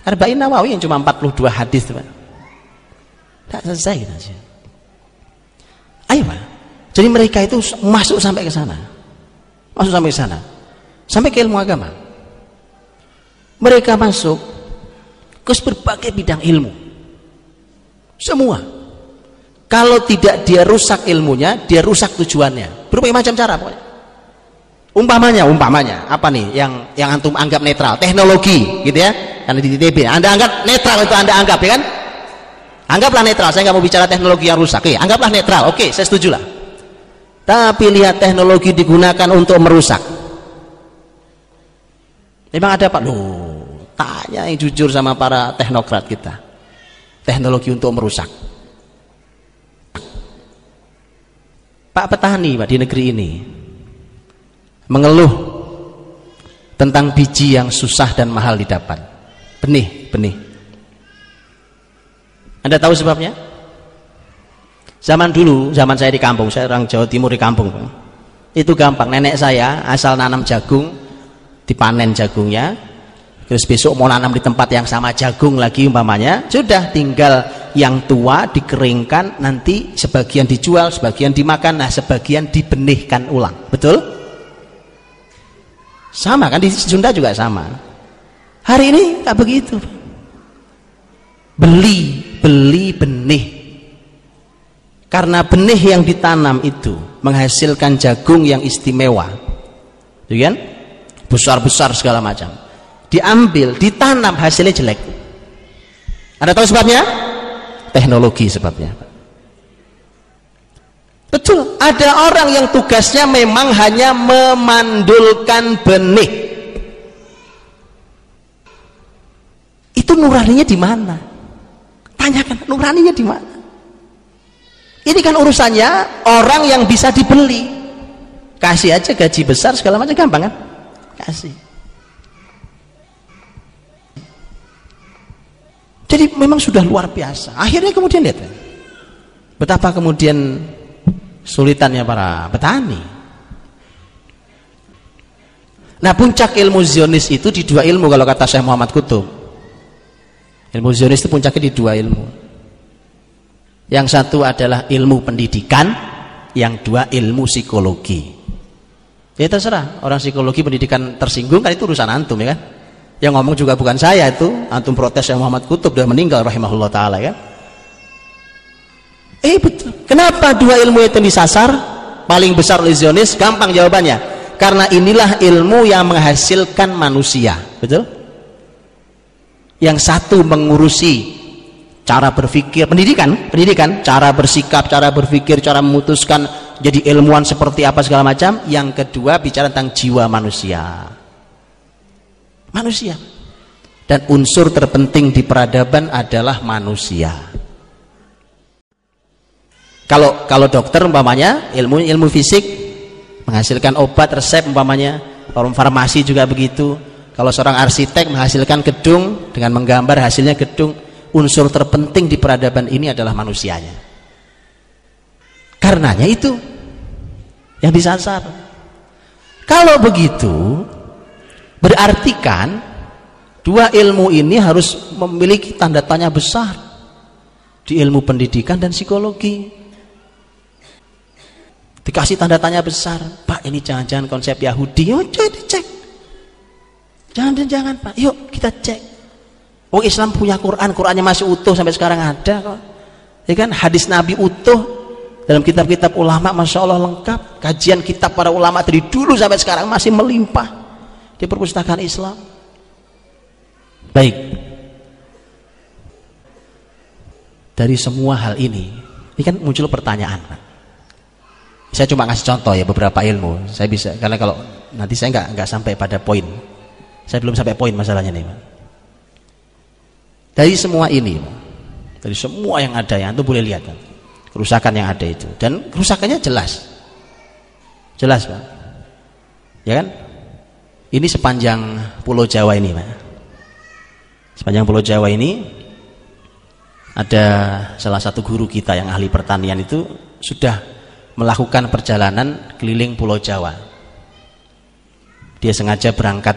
Arba'in nawawi yang cuma 42 hadis teman Tak selesai kita. Ayo Pak. Jadi mereka itu masuk sampai ke sana. Masuk sampai ke sana. Sampai ke ilmu agama. Mereka masuk ke berbagai bidang ilmu. Semua. Kalau tidak dia rusak ilmunya, dia rusak tujuannya. Berbagai macam cara pokoknya. Umpamanya, umpamanya, apa nih yang yang antum anggap netral? Teknologi, gitu ya. Karena di TTB, Anda anggap netral itu Anda anggap ya kan? Anggaplah netral, saya nggak mau bicara teknologi yang rusak. Oke, anggaplah netral. Oke, saya setuju lah. Tapi lihat teknologi digunakan untuk merusak. Memang ada Pak? Loh, tanya yang jujur sama para teknokrat kita. Teknologi untuk merusak. Pak petani Pak di negeri ini mengeluh tentang biji yang susah dan mahal didapat. Benih, benih. Anda tahu sebabnya? Zaman dulu, zaman saya di kampung, saya orang Jawa Timur di kampung. Itu gampang, nenek saya asal nanam jagung, dipanen jagungnya, terus besok mau nanam di tempat yang sama jagung lagi umpamanya, sudah tinggal yang tua dikeringkan, nanti sebagian dijual, sebagian dimakan, nah sebagian dibenihkan ulang. Betul? Sama kan di Sunda juga sama. Hari ini tak begitu. Beli beli benih. Karena benih yang ditanam itu menghasilkan jagung yang istimewa. Gitu kan? Besar-besar segala macam. Diambil, ditanam hasilnya jelek. Anda tahu sebabnya? teknologi sebabnya betul, ada orang yang tugasnya memang hanya memandulkan benih. Itu nuraninya di mana? Tanyakan nuraninya di mana? Ini kan urusannya orang yang bisa dibeli. Kasih aja gaji besar segala macam gampang kan? Kasih. Jadi memang sudah luar biasa. Akhirnya kemudian lihat betapa kemudian sulitannya para petani. Nah puncak ilmu Zionis itu di dua ilmu kalau kata Syekh Muhammad Kutub. Ilmu Zionis itu puncaknya di dua ilmu. Yang satu adalah ilmu pendidikan, yang dua ilmu psikologi. Ya terserah, orang psikologi pendidikan tersinggung kan itu urusan antum ya kan. Yang ngomong juga bukan saya itu, antum protes yang Muhammad Kutub sudah meninggal rahimahullah taala ya. Eh betul. Kenapa dua ilmu itu disasar? Paling besar oleh Zionis, gampang jawabannya. Karena inilah ilmu yang menghasilkan manusia, betul? Yang satu mengurusi cara berpikir, pendidikan, pendidikan, cara bersikap, cara berpikir, cara memutuskan jadi ilmuwan seperti apa segala macam. Yang kedua bicara tentang jiwa manusia. Manusia. Dan unsur terpenting di peradaban adalah manusia. Kalau kalau dokter umpamanya ilmu ilmu fisik menghasilkan obat resep umpamanya, farmasi juga begitu. Kalau seorang arsitek menghasilkan gedung dengan menggambar hasilnya gedung, unsur terpenting di peradaban ini adalah manusianya. Karenanya itu yang disasar. Kalau begitu, berarti kan dua ilmu ini harus memiliki tanda tanya besar di ilmu pendidikan dan psikologi dikasih tanda tanya besar Pak ini jangan-jangan konsep Yahudi coba dicek jangan jangan Pak. Yuk kita cek. Oh Islam punya Quran. Qurannya masih utuh sampai sekarang ada kok. Ya kan? Hadis Nabi utuh. Dalam kitab-kitab ulama Masya Allah lengkap. Kajian kitab para ulama dari dulu sampai sekarang masih melimpah di perpustakaan Islam. Baik. Dari semua hal ini ini kan muncul pertanyaan saya cuma ngasih contoh ya beberapa ilmu. Saya bisa karena kalau nanti saya nggak nggak sampai pada poin saya belum sampai poin masalahnya nih Pak. dari semua ini Pak, dari semua yang ada yang itu boleh lihat kan kerusakan yang ada itu. Dan kerusakannya jelas. Jelas Pak. Ya kan? Ini sepanjang pulau Jawa ini Pak. Sepanjang pulau Jawa ini ada salah satu guru kita yang ahli pertanian itu sudah melakukan perjalanan keliling Pulau Jawa. Dia sengaja berangkat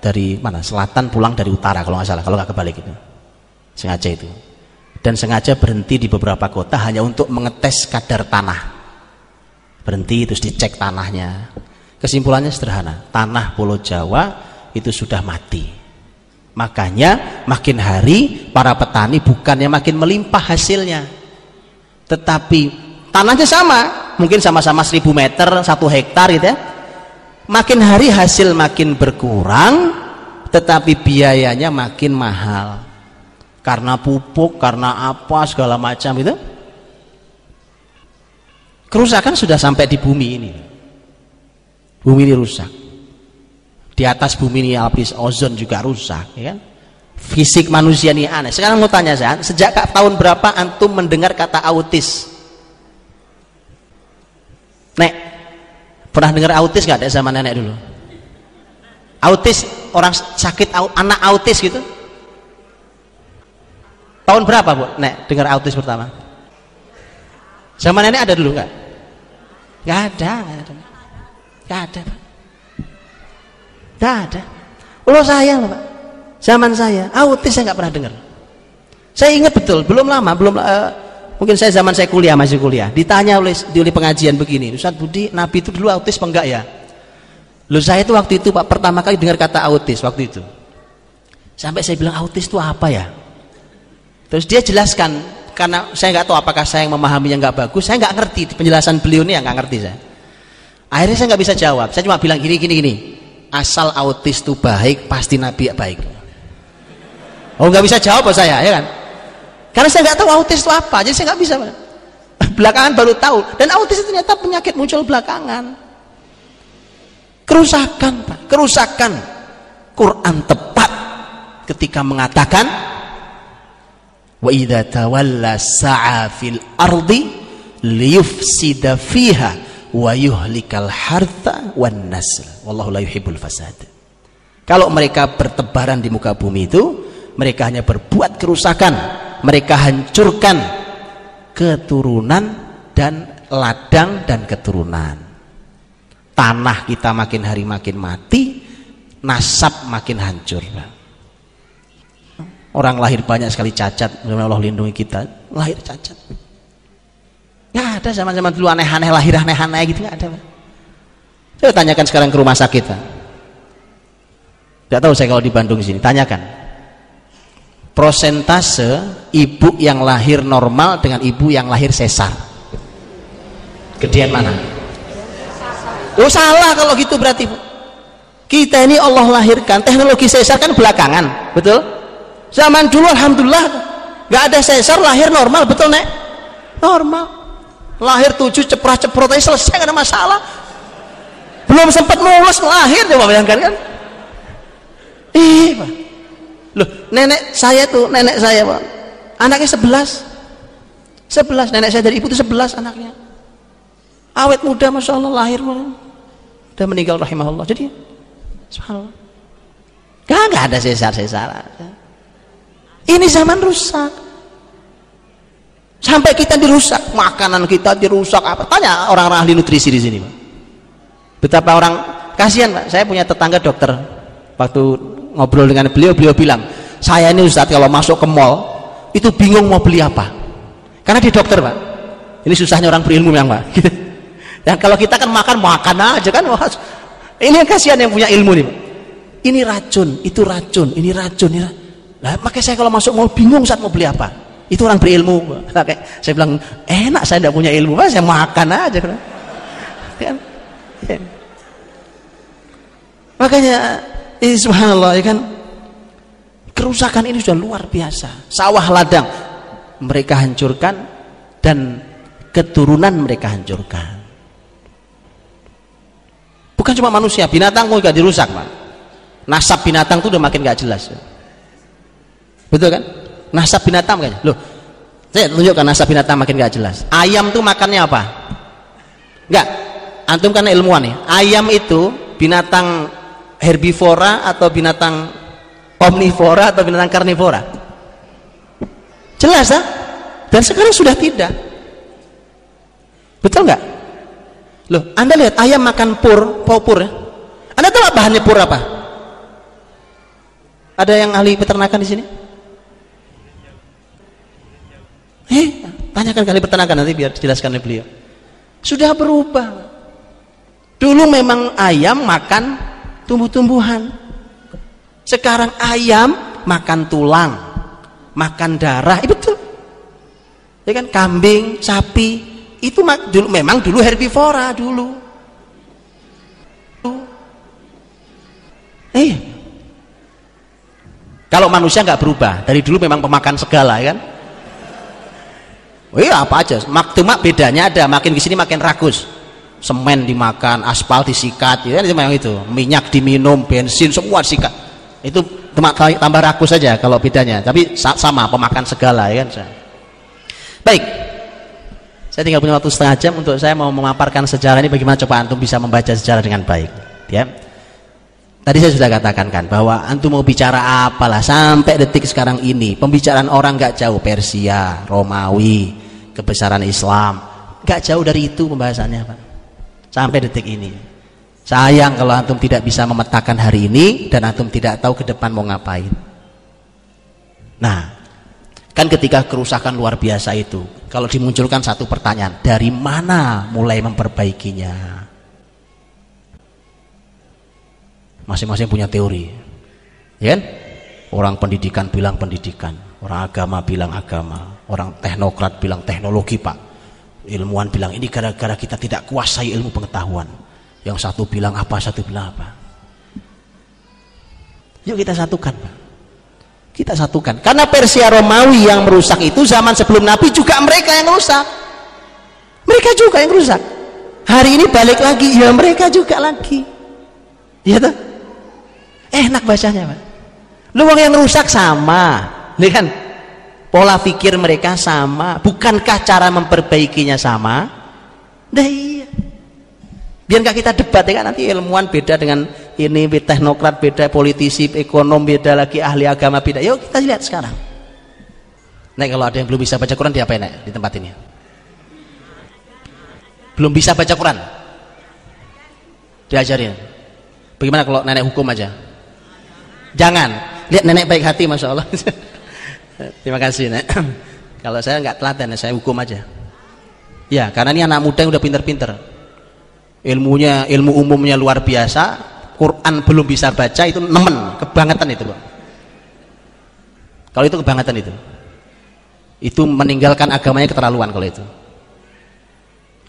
dari mana? Selatan pulang dari utara kalau nggak salah, kalau nggak kebalik itu. Sengaja itu. Dan sengaja berhenti di beberapa kota hanya untuk mengetes kadar tanah. Berhenti terus dicek tanahnya. Kesimpulannya sederhana, tanah Pulau Jawa itu sudah mati. Makanya makin hari para petani bukannya makin melimpah hasilnya, tetapi tanahnya sama, mungkin sama-sama 1000 meter satu hektar gitu ya makin hari hasil makin berkurang tetapi biayanya makin mahal. Karena pupuk karena apa segala macam itu. Kerusakan sudah sampai di bumi ini. Bumi ini rusak. Di atas bumi ini lapis ozon juga rusak ya kan? Fisik manusia ini aneh. Sekarang mau tanya saya sejak tahun berapa antum mendengar kata autis Nek, pernah dengar autis nggak ada zaman nenek dulu? Autis, orang sakit, anak autis gitu? Tahun berapa bu? Nek, dengar autis pertama? Zaman nenek ada dulu nggak? Nggak ada, nggak ada, nggak ada. Ulo saya loh pak, zaman saya autis saya nggak pernah dengar. Saya ingat betul, belum lama, belum uh, Mungkin saya zaman saya kuliah masih kuliah, ditanya oleh di oleh pengajian begini, Ustaz Budi, Nabi itu dulu autis apa enggak ya? Loh saya itu waktu itu Pak pertama kali dengar kata autis waktu itu. Sampai saya bilang autis itu apa ya? Terus dia jelaskan karena saya nggak tahu apakah saya yang memahaminya nggak bagus, saya nggak ngerti penjelasan beliau ini yang nggak ngerti saya. Akhirnya saya nggak bisa jawab, saya cuma bilang gini gini gini, asal autis itu baik pasti Nabi baik. Oh nggak bisa jawab saya ya kan? Karena saya nggak tahu autis itu apa, jadi saya nggak bisa. Belakangan baru tahu. Dan autis itu ternyata penyakit muncul belakangan. Kerusakan, Pak. Kerusakan. Quran tepat ketika mengatakan wa idza tawalla sa'a fil ardi liyufsida fiha wa yuhlikal harta wan nasl wallahu la yuhibbul fasad kalau mereka bertebaran di muka bumi itu mereka hanya berbuat kerusakan mereka hancurkan keturunan dan ladang dan keturunan. Tanah kita makin hari makin mati nasab makin hancur. Orang lahir banyak sekali cacat Allah lindungi kita. Lahir cacat. Nggak ada zaman-zaman dulu aneh-aneh lahir aneh-aneh gitu nggak ada. Saya tanyakan sekarang ke rumah sakit. Tidak tahu saya kalau di Bandung sini tanyakan prosentase ibu yang lahir normal dengan ibu yang lahir sesar. Gedean mana? Oh salah kalau gitu berarti kita ini Allah lahirkan teknologi sesar kan belakangan betul? Zaman dulu Alhamdulillah nggak ada sesar lahir normal betul nek? Normal. Lahir tujuh ceprah ceprot aja selesai gak ada masalah. Belum sempat mulus lahir coba bayangkan kan? Iya loh nenek saya tuh nenek saya pak. Anaknya sebelas. Sebelas nenek saya dari ibu tuh sebelas anaknya. Awet muda masya Allah lahir udah meninggal rahimahullah. Jadi subhanallah. Gak, gak ada sesar sesar ini zaman rusak. Sampai kita dirusak makanan kita dirusak apa? Tanya orang-orang ahli nutrisi di sini Pak. betapa orang kasihan Pak. Saya punya tetangga dokter. Waktu ngobrol dengan beliau beliau bilang saya ini Ustaz kalau masuk ke mall itu bingung mau beli apa. Karena di dokter Pak. Ini susahnya orang berilmu yang Pak. Gitu. dan kalau kita kan makan makan aja kan wah, ini yang kasihan yang punya ilmu nih Pak. ini racun itu racun ini racun ini racun. Nah, makanya saya kalau masuk mall bingung saat mau beli apa? Itu orang berilmu saya bilang enak saya tidak punya ilmu saya makan aja kan? Ya. makanya ini subhanallah ya kan? Kerusakan ini sudah luar biasa. Sawah ladang mereka hancurkan dan keturunan mereka hancurkan. Bukan cuma manusia binatang pun juga dirusak Pak. nasab binatang itu udah makin gak jelas. Betul kan? Nasab binatang kayaknya loh saya tunjukkan nasab binatang makin gak jelas. Ayam tuh makannya apa? Enggak antum kan ilmuwan nih. Ayam itu binatang herbivora atau binatang omnivora atau binatang karnivora? Jelas ah? Dan sekarang sudah tidak. Betul nggak? Loh anda lihat ayam makan pur pur ya? Anda tahu bahannya pur apa? Ada yang ahli peternakan di sini? Eh, tanyakan kali peternakan nanti biar dijelaskan oleh beliau. Sudah berubah. Dulu memang ayam makan tumbuh-tumbuhan. Sekarang ayam makan tulang, makan darah. Itu betul. Ya kan kambing, sapi itu dulu memang dulu herbivora dulu. Eh, kalau manusia nggak berubah, dari dulu memang pemakan segala, ya kan? Oh iya apa aja, mak bedanya ada, makin ke sini makin rakus. Semen dimakan, aspal disikat, ya itu memang itu. Minyak diminum, bensin semua disikat. Itu tambah rakus saja kalau bedanya. Tapi sama pemakan segala ya kan. Baik. Saya tinggal punya waktu setengah jam untuk saya mau memaparkan sejarah ini bagaimana coba antum bisa membaca sejarah dengan baik. Ya. Tadi saya sudah katakan kan bahwa antum mau bicara apalah sampai detik sekarang ini pembicaraan orang nggak jauh Persia, Romawi, kebesaran Islam, nggak jauh dari itu pembahasannya Pak. Sampai detik ini. Sayang kalau antum tidak bisa memetakan hari ini dan antum tidak tahu ke depan mau ngapain. Nah, kan ketika kerusakan luar biasa itu, kalau dimunculkan satu pertanyaan, dari mana mulai memperbaikinya? masing-masing punya teori ya kan orang pendidikan bilang pendidikan orang agama bilang agama orang teknokrat bilang teknologi pak ilmuwan bilang ini gara-gara kita tidak kuasai ilmu pengetahuan. Yang satu bilang apa satu bilang apa. Yuk kita satukan pak. Kita satukan. Karena Persia Romawi yang merusak itu zaman sebelum Nabi juga mereka yang merusak mereka juga yang merusak hari ini balik lagi ya mereka juga lagi. Ya tuh enak bacanya pak. Lu yang rusak sama nih kan pola pikir mereka sama. Bukankah cara memperbaikinya sama? Nah iya. Biar kita debat ya kan? Nanti ilmuwan beda dengan ini teknokrat beda politisi ekonom beda lagi ahli agama beda. Yuk kita lihat sekarang. Nek kalau ada yang belum bisa baca Quran diapain Nek di tempat ini? Belum bisa baca Quran? Diajarin? Bagaimana kalau nenek hukum aja? Jangan. Lihat nenek baik hati Masya Allah terima kasih Nek. Kalau saya nggak telaten saya hukum aja. Ya karena ini anak muda yang udah pinter-pinter. Ilmunya ilmu umumnya luar biasa Quran belum bisa baca itu nemen kebangetan itu Bang. kalau itu kebangetan itu. Itu meninggalkan agamanya keterlaluan kalau itu.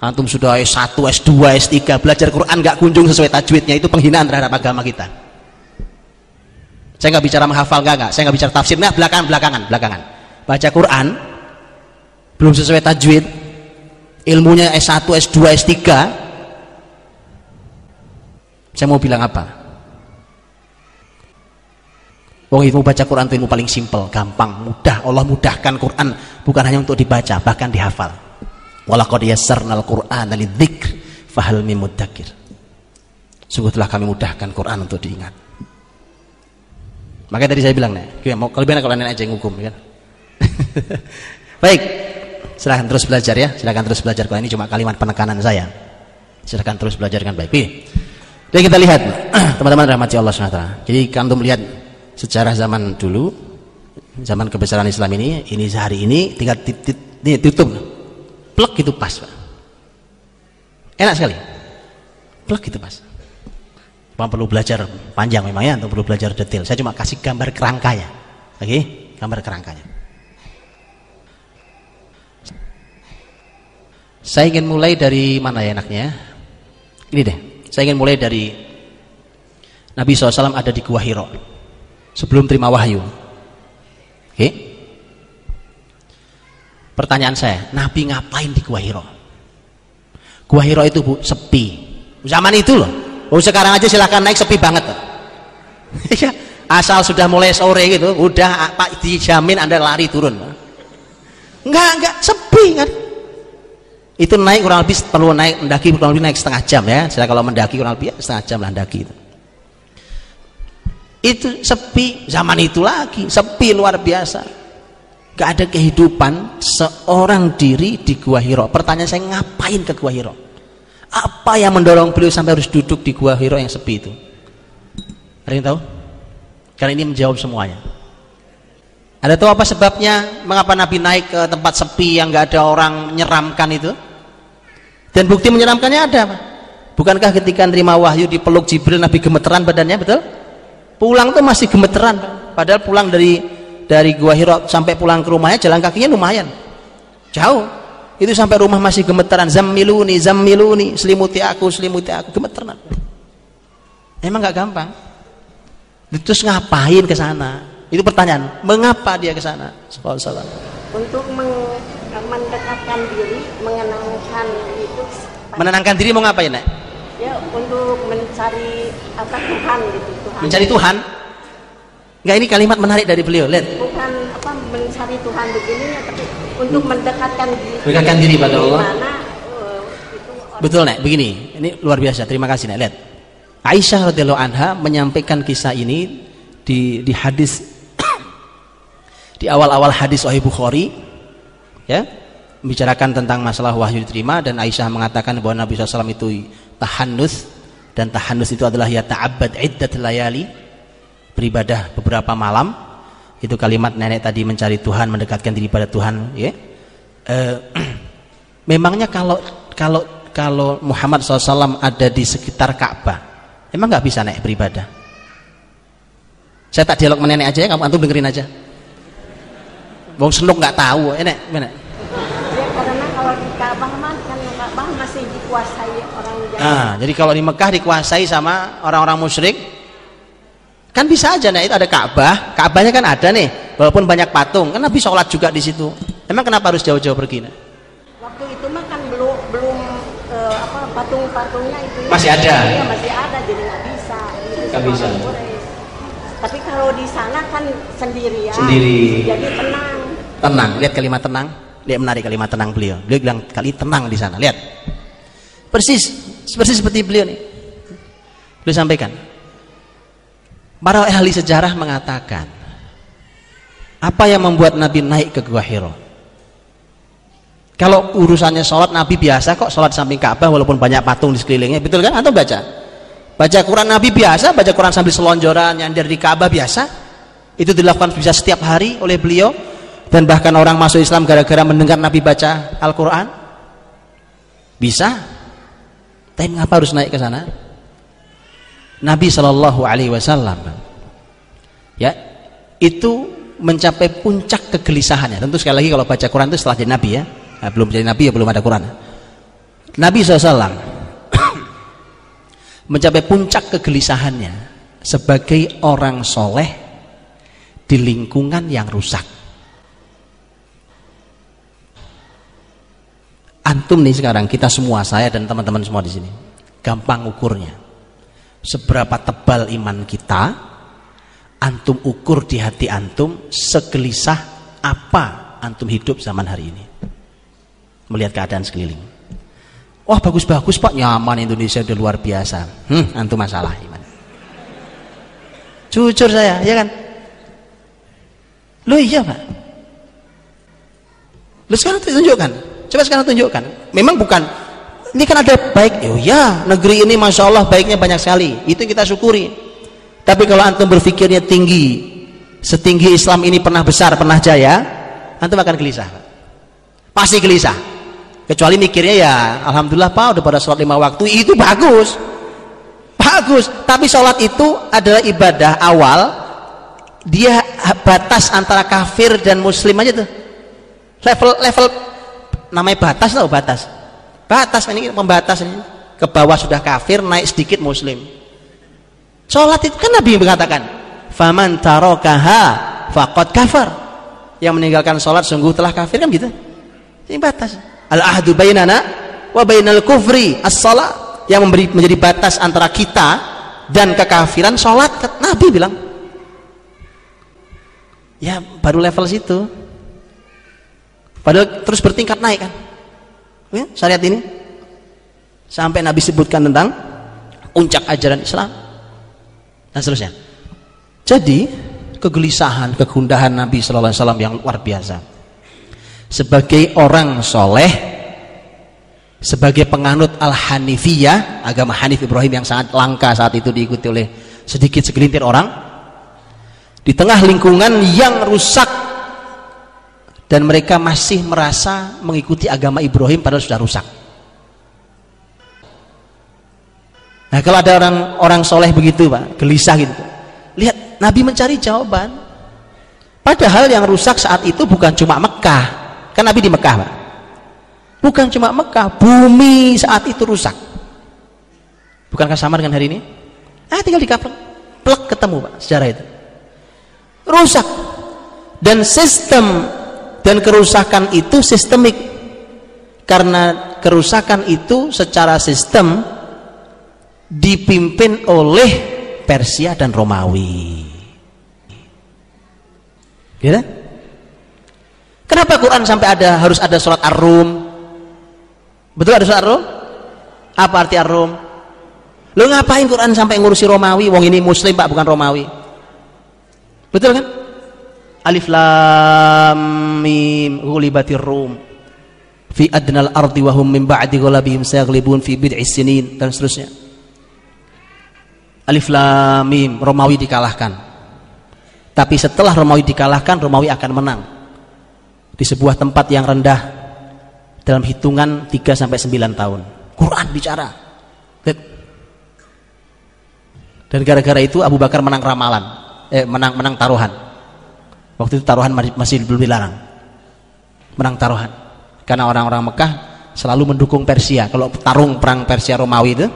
Antum sudah S1, S2, S3 belajar Quran nggak kunjung sesuai tajwidnya itu penghinaan terhadap agama kita saya nggak bicara menghafal nggak nggak saya nggak bicara tafsir nah belakangan belakangan belakangan baca Quran belum sesuai tajwid ilmunya S1, S2, S3 saya mau bilang apa Wong ilmu baca Quran itu ilmu paling simpel, gampang, mudah. Allah mudahkan Quran bukan hanya untuk dibaca, bahkan dihafal. Walaqad yassarnal lidzikr fahal mim. Sungguh telah kami mudahkan Quran untuk diingat. Makanya tadi saya bilang nih, mau kelebihan kalau nenek aja yang hukum, kan? Baik, silahkan terus belajar ya, silahkan terus belajar. Kalau ini cuma kalimat penekanan saya, silahkan terus belajar dengan baik. Jadi kita lihat, teman-teman rahmati Allah SWT. Jadi kantum melihat sejarah zaman dulu, zaman kebesaran Islam ini, ini sehari ini tinggal tutup plek gitu pas pak enak sekali plek gitu pas Memang perlu belajar panjang memang ya untuk perlu belajar detail saya cuma kasih gambar kerangkanya oke okay? gambar kerangkanya saya ingin mulai dari mana ya enaknya ini deh saya ingin mulai dari Nabi SAW ada di Gua Hiro sebelum terima wahyu oke okay? Pertanyaan saya, Nabi ngapain di Gua Hiro? Gua Hiro itu bu, sepi. Zaman itu loh. Oh sekarang aja silahkan naik sepi banget. Iya, asal sudah mulai sore gitu, udah Pak dijamin Anda lari turun. Enggak, enggak, sepi kan. Itu naik kurang lebih perlu naik mendaki kurang lebih naik setengah jam ya. Saya kalau mendaki kurang lebih setengah jam lah mendaki itu. Itu sepi zaman itu lagi, sepi luar biasa Gak ada kehidupan seorang diri di Gua Hiro. Pertanyaan saya ngapain ke Gua Hiro? Apa yang mendorong beliau sampai harus duduk di Gua Hiro yang sepi itu? Ada yang tahu? Karena ini menjawab semuanya. Ada tahu apa sebabnya? Mengapa Nabi naik ke tempat sepi yang gak ada orang menyeramkan itu? Dan bukti menyeramkannya ada Bukankah ketika nerima wahyu dipeluk Jibril Nabi gemeteran badannya betul? Pulang tuh masih gemeteran, padahal pulang dari dari Gua Hiro sampai pulang ke rumahnya jalan kakinya lumayan jauh itu sampai rumah masih gemeteran. Zammiluni zammiluni. Selimuti aku selimuti aku. Gemeteran. Emang nggak gampang? Terus ngapain ke sana? Itu pertanyaan. Mengapa dia ke sana? Untuk mendekatkan diri mengenangkan itu menenangkan diri mau ngapain nek? Ya untuk mencari apa Tuhan gitu. Tuhan. Mencari Tuhan? Enggak ini kalimat menarik dari beliau, lihat. Bukan apa mencari Tuhan begini ya, tapi untuk mendekatkan diri. Mendekatkan diri pada Allah. Mana, uh, Betul, Nek. Begini, ini luar biasa. Terima kasih, Nek. Lihat. Aisyah radhiyallahu anha menyampaikan kisah ini di di hadis di awal-awal hadis Sahih Bukhari ya membicarakan tentang masalah wahyu diterima dan Aisyah mengatakan bahwa Nabi SAW itu tahannus dan tahannus itu adalah ya ta'abbad iddat layali beribadah beberapa malam itu kalimat nenek tadi mencari Tuhan mendekatkan diri pada Tuhan ya. E, memangnya kalau kalau kalau Muhammad SAW ada di sekitar Ka'bah emang nggak bisa naik beribadah? Saya tak dialog menenek aja ya kamu antum dengerin aja. Wong senuk nggak tahu enek mana ya, karena kalau di Ka'bah kan Ka'bah masih dikuasai orang Nah, jadi kalau di Mekah dikuasai sama orang-orang musyrik, Kan bisa aja nah itu ada Ka'bah, Ka'bahnya kan ada nih, walaupun banyak patung, kan Nabi sholat juga di situ. Emang kenapa harus jauh-jauh pergi? Nah? Waktu itu mah kan belum belum uh, apa patung-patungnya itu masih ada. Ya, masih ada jadi nggak bisa. Nggak bisa. Tapi kalau di sana kan sendirian. Sendiri. Jadi tenang. tenang lihat kalimat tenang lihat menarik kalimat tenang beliau beliau bilang kali tenang di sana lihat persis persis seperti beliau nih beliau sampaikan para ahli sejarah mengatakan apa yang membuat Nabi naik ke Gua Hiro kalau urusannya sholat Nabi biasa kok sholat samping Ka'bah walaupun banyak patung di sekelilingnya betul kan? Atau baca? Baca Quran Nabi biasa baca Quran sambil selonjoran yang dari Ka'bah biasa. Itu dilakukan bisa setiap hari oleh beliau dan bahkan orang masuk Islam gara-gara mendengar Nabi baca Al-Quran? Bisa. Tapi mengapa harus naik ke sana Nabi Shallallahu Alaihi Wasallam. Ya itu mencapai puncak kegelisahannya. Tentu sekali lagi kalau baca Quran itu setelah jadi Nabi ya. Nah, belum jadi nabi ya belum ada Quran. Nabi SAW mencapai puncak kegelisahannya sebagai orang soleh di lingkungan yang rusak. Antum nih sekarang kita semua saya dan teman-teman semua di sini gampang ukurnya seberapa tebal iman kita antum ukur di hati antum segelisah apa antum hidup zaman hari ini melihat keadaan sekeliling. Wah bagus-bagus pak, nyaman Indonesia udah luar biasa. Hmm, antum masalah iman. Jujur saya, ya kan? Lo iya pak. Lo sekarang tunjukkan. Coba sekarang tunjukkan. Memang bukan. Ini kan ada baik. Oh ya, negeri ini masya Allah baiknya banyak sekali. Itu kita syukuri. Tapi kalau antum berpikirnya tinggi, setinggi Islam ini pernah besar, pernah jaya, antum akan gelisah. Pasti gelisah kecuali mikirnya ya alhamdulillah pak udah pada sholat lima waktu itu bagus bagus tapi sholat itu adalah ibadah awal dia batas antara kafir dan muslim aja tuh level level namanya batas tau batas batas ini pembatas ini. Ke bawah sudah kafir naik sedikit muslim. Sholat itu kan Nabi mengatakan faman tarokaha fakot kafar. Yang meninggalkan sholat sungguh telah kafir kan gitu. Ini batas. Al-ahdu bainana wa bainal kufri as-salat. Yang memberi menjadi batas antara kita dan kekafiran salat Nabi bilang. Ya baru level situ. Padahal terus bertingkat naik kan ya, syariat ini. Sampai Nabi sebutkan tentang puncak ajaran Islam. Dan seterusnya. Jadi kegelisahan kegundahan Nabi Shallallahu Alaihi Wasallam yang luar biasa. Sebagai orang soleh sebagai penganut al-hanifiyah agama Hanif Ibrahim yang sangat langka saat itu diikuti oleh sedikit segelintir orang di tengah lingkungan yang rusak dan mereka masih merasa mengikuti agama Ibrahim padahal sudah rusak nah kalau ada orang orang soleh begitu pak gelisah gitu lihat Nabi mencari jawaban padahal yang rusak saat itu bukan cuma Mekah Kan Nabi di Mekah, Pak. Bukan cuma Mekah, bumi saat itu rusak. Bukankah sama dengan hari ini? Ah, tinggal dikaplek. Plek ketemu, Pak, sejarah itu. Rusak. Dan sistem dan kerusakan itu sistemik. Karena kerusakan itu secara sistem dipimpin oleh Persia dan Romawi. Gitu? Kenapa Quran sampai ada harus ada surat Ar-Rum? Betul ada surat Ar-Rum? Apa arti Ar-Rum? Lo ngapain Quran sampai ngurusi Romawi? Wong ini Muslim Pak bukan Romawi. Betul kan? Alif Lam Mim ghulibatir Rum fi adnal ardi wa hum min ba'di ghalabihim sayaghlibun fi bid'i sinin dan seterusnya. Alif Lam Mim Romawi dikalahkan. Tapi setelah Romawi dikalahkan, Romawi akan menang di sebuah tempat yang rendah dalam hitungan 3 sampai 9 tahun. Quran bicara. Dan gara-gara itu Abu Bakar menang ramalan, eh menang menang taruhan. Waktu itu taruhan masih belum dilarang. Menang taruhan. Karena orang-orang Mekah selalu mendukung Persia. Kalau tarung perang Persia Romawi itu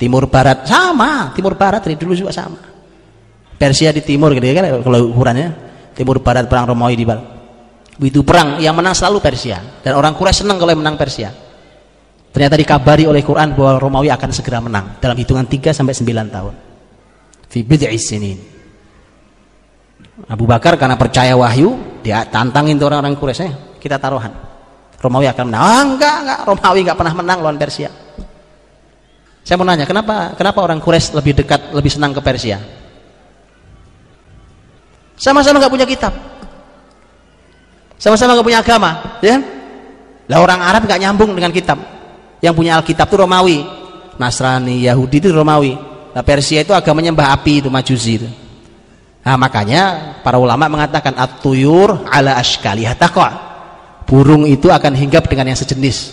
timur barat sama, timur barat dari dulu juga sama. Persia di timur gitu kan kalau ukurannya. Timur barat perang Romawi di barat Begitu perang yang menang selalu Persia dan orang Quraisy senang kalau yang menang Persia. Ternyata dikabari oleh Quran bahwa Romawi akan segera menang dalam hitungan 3 sampai 9 tahun. Fi bid'i sinin. Abu Bakar karena percaya wahyu dia tantangin tuh orang-orang Quraisy eh, kita taruhan. Romawi akan menang ah, enggak enggak. Romawi enggak pernah menang lawan Persia. Saya mau nanya kenapa kenapa orang Quraisy lebih dekat lebih senang ke Persia? Sama-sama enggak punya kitab. Sama-sama enggak punya agama ya? Lah orang Arab enggak nyambung dengan kitab. Yang punya Alkitab itu Romawi. Nasrani Yahudi itu Romawi. Nah Persia itu agamanya Mbah Api itu Majusi itu Nah, makanya para ulama mengatakan at-tuyur ala ashkali taqa. Burung itu akan hinggap dengan yang sejenis.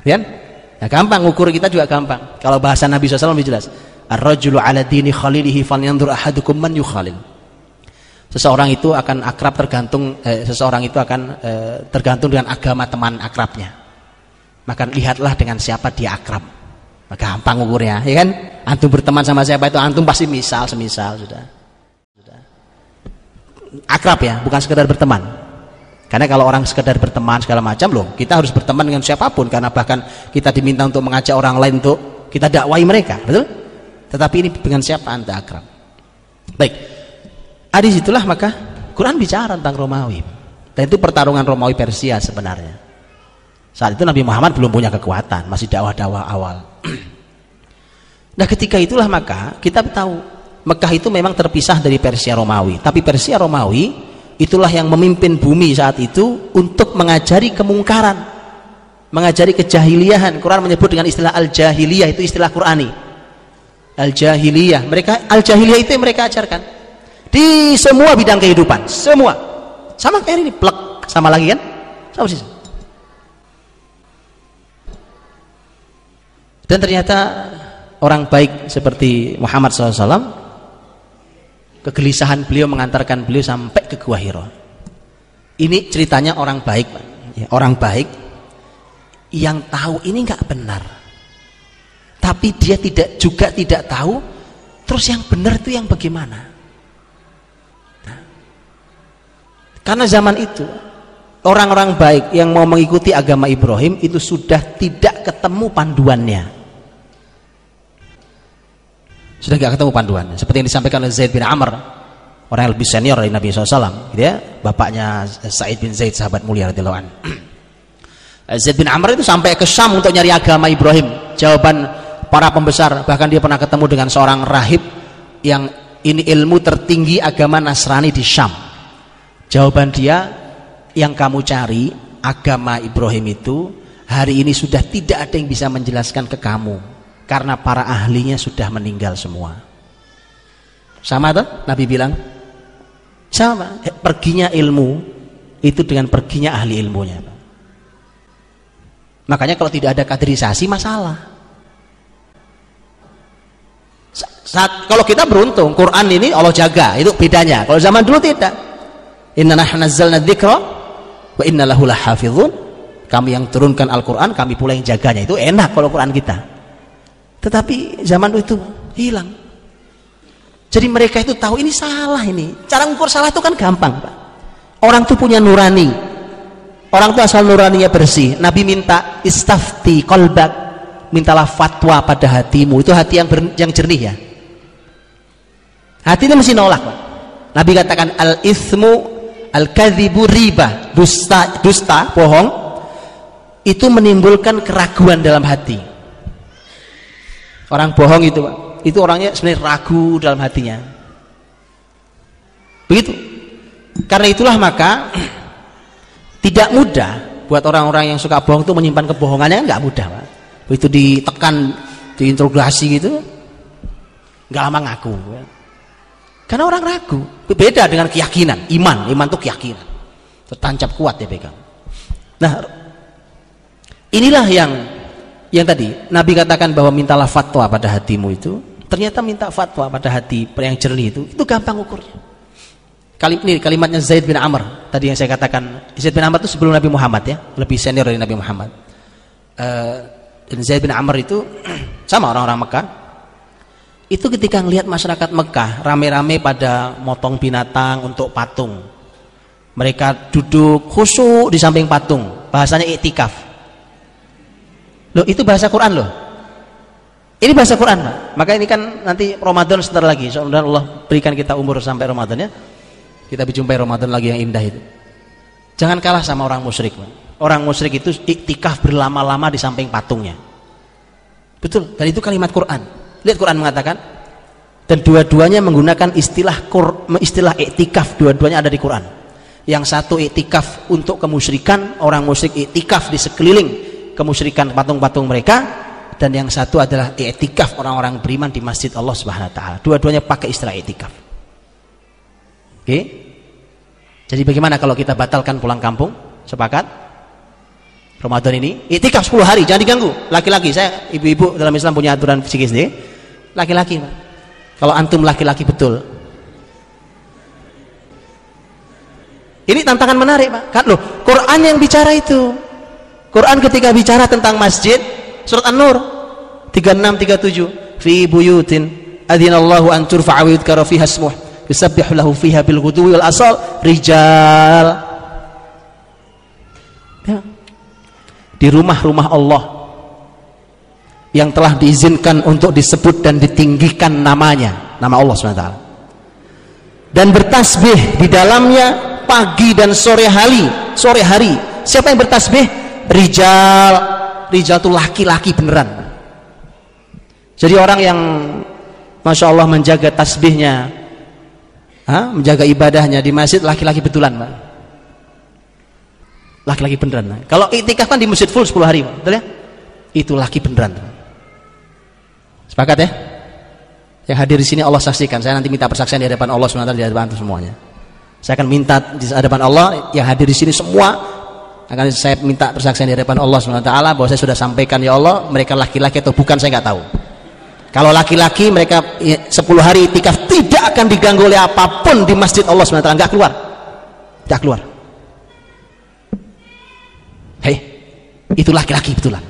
Kan? Nah, gampang ukur kita juga gampang. Kalau bahasa Nabi SAW lebih jelas. Ar-rajulu ala dini khalilihi falyanzur ahadukum man yukhalil. Seseorang itu akan akrab tergantung eh, seseorang itu akan eh, tergantung dengan agama teman akrabnya. Maka lihatlah dengan siapa dia akrab. Gampang ukurnya, ya kan? Antum berteman sama siapa itu antum pasti misal semisal sudah. Sudah. Akrab ya, bukan sekedar berteman. Karena kalau orang sekedar berteman segala macam loh, kita harus berteman dengan siapa pun karena bahkan kita diminta untuk mengajak orang lain untuk kita dakwai mereka, betul? Tetapi ini dengan siapa Anda akrab? Baik. Hadis itulah maka Quran bicara tentang Romawi. Dan itu pertarungan Romawi Persia sebenarnya. Saat itu Nabi Muhammad belum punya kekuatan, masih dakwah-dakwah awal. nah, ketika itulah maka kita tahu Mekah itu memang terpisah dari Persia Romawi, tapi Persia Romawi itulah yang memimpin bumi saat itu untuk mengajari kemungkaran, mengajari kejahiliahan. Quran menyebut dengan istilah al-jahiliyah itu istilah Qurani. Al-jahiliyah, mereka al-jahiliyah itu yang mereka ajarkan di semua bidang kehidupan, semua. Sama kayak ini, plek sama lagi kan? Sama sih. Dan ternyata orang baik seperti Muhammad SAW, kegelisahan beliau mengantarkan beliau sampai ke Gua Hiro. Ini ceritanya orang baik, ya, orang baik yang tahu ini nggak benar, tapi dia tidak juga tidak tahu. Terus yang benar itu yang bagaimana? Nah, karena zaman itu orang-orang baik yang mau mengikuti agama Ibrahim itu sudah tidak ketemu panduannya sudah nggak ketemu panduannya seperti yang disampaikan oleh Zaid bin Amr orang yang lebih senior dari Nabi SAW gitu ya. Bapaknya Said bin Zaid sahabat mulia radhiyallahu Zaid bin Amr itu sampai ke Syam untuk nyari agama Ibrahim. Jawaban para pembesar bahkan dia pernah ketemu dengan seorang rahib yang ini ilmu tertinggi agama Nasrani di Syam. Jawaban dia yang kamu cari agama Ibrahim itu hari ini sudah tidak ada yang bisa menjelaskan ke kamu karena para ahlinya sudah meninggal semua. Sama tuh Nabi bilang sama. Eh, perginya ilmu itu dengan perginya ahli ilmunya. Makanya kalau tidak ada kaderisasi masalah. Saat kalau kita beruntung Quran ini Allah jaga itu bedanya. Kalau zaman dulu tidak. Inna nahnu dzikra wa inna lahafizun. Kami yang turunkan Al-Quran kami pula yang jaganya. Itu enak kalau Quran kita tetapi zaman itu hilang. Jadi mereka itu tahu ini salah ini. Cara mengukur salah itu kan gampang, Pak. Orang itu punya nurani. Orang itu asal nuraninya bersih. Nabi minta istafti kolbak. Mintalah fatwa pada hatimu. Itu hati yang ber, yang jernih ya. Hati ini mesti nolak, Pak. Nabi katakan al ismu al kadhibu riba. Dusta, dusta, bohong. Itu menimbulkan keraguan dalam hati orang bohong itu Pak. Itu orangnya sebenarnya ragu dalam hatinya. Begitu. Karena itulah maka tidak mudah buat orang-orang yang suka bohong itu menyimpan kebohongannya. Nggak mudah Pak. Begitu ditekan diinterogasi gitu nggak lama ngaku karena orang ragu. Beda dengan keyakinan. Iman. Iman itu keyakinan. Tertancap kuat ya pegang. Nah inilah yang yang tadi Nabi katakan bahwa mintalah fatwa pada hatimu itu ternyata minta fatwa pada hati yang jernih itu itu gampang ukurnya. Kalim, ini kalimatnya Zaid bin Amr tadi yang saya katakan. Zaid bin Amr itu sebelum Nabi Muhammad ya lebih senior dari Nabi Muhammad. Uh, dan Zaid bin Amr itu sama orang-orang Mekah. Itu ketika melihat masyarakat Mekah rame-rame pada motong binatang untuk patung. Mereka duduk khusyuk di samping patung. Bahasanya iktikaf Loh, itu bahasa Quran loh. Ini bahasa Quran, Pak. Maka ini kan nanti Ramadan sebentar lagi. Semoga Allah berikan kita umur sampai Ramadan ya. Kita berjumpai Ramadan lagi yang indah itu. Jangan kalah sama orang musyrik, Pak. Orang musyrik itu iktikaf berlama-lama di samping patungnya. Betul, dan itu kalimat Quran. Lihat Quran mengatakan dan dua-duanya menggunakan istilah istilah iktikaf, dua-duanya ada di Quran. Yang satu iktikaf untuk kemusyrikan, orang musyrik iktikaf di sekeliling kemusyrikan patung-patung mereka dan yang satu adalah i'tikaf orang-orang beriman di masjid Allah Subhanahu wa taala. Dua-duanya pakai istilah i'tikaf. Oke? Okay? Jadi bagaimana kalau kita batalkan pulang kampung? Sepakat? Ramadan ini i'tikaf 10 hari, jangan diganggu. Laki-laki, saya ibu-ibu dalam Islam punya aturan psikis nih. Laki-laki, Kalau antum laki-laki betul. Ini tantangan menarik, Pak. Kan loh, Quran yang bicara itu. Quran ketika bicara tentang masjid, Surat An-Nur 36 37 fi buyutin adzinallahu an turfa'a wa yudhkara fiha ismuh yusabbihu lahu fiha bil ghudwi wal asal rijal. Ya. di rumah-rumah Allah yang telah diizinkan untuk disebut dan ditinggikan namanya nama Allah SWT dan bertasbih di dalamnya pagi dan sore hari sore hari. Siapa yang bertasbih rijal rijal itu laki-laki beneran. Jadi orang yang Masya Allah menjaga tasbihnya ha? menjaga ibadahnya di masjid laki-laki betulan laki-laki beneran kalau itikaf kan di masjid full 10 hari betul ya? Itu laki beneran sepakat ya? Yang hadir di sini Allah saksikan. Saya nanti minta persaksian di hadapan Allah SWT di hadapan semuanya. Saya akan minta di hadapan Allah yang hadir di sini semua akan saya minta persaksian di hadapan Allah SWT bahwa saya sudah sampaikan ya Allah mereka laki-laki atau bukan saya nggak tahu. Kalau laki-laki mereka 10 ya, hari itikaf tidak akan diganggu oleh apa pun di masjid Allah SWT nggak keluar. Nggak keluar. Hei itu laki-laki betulan.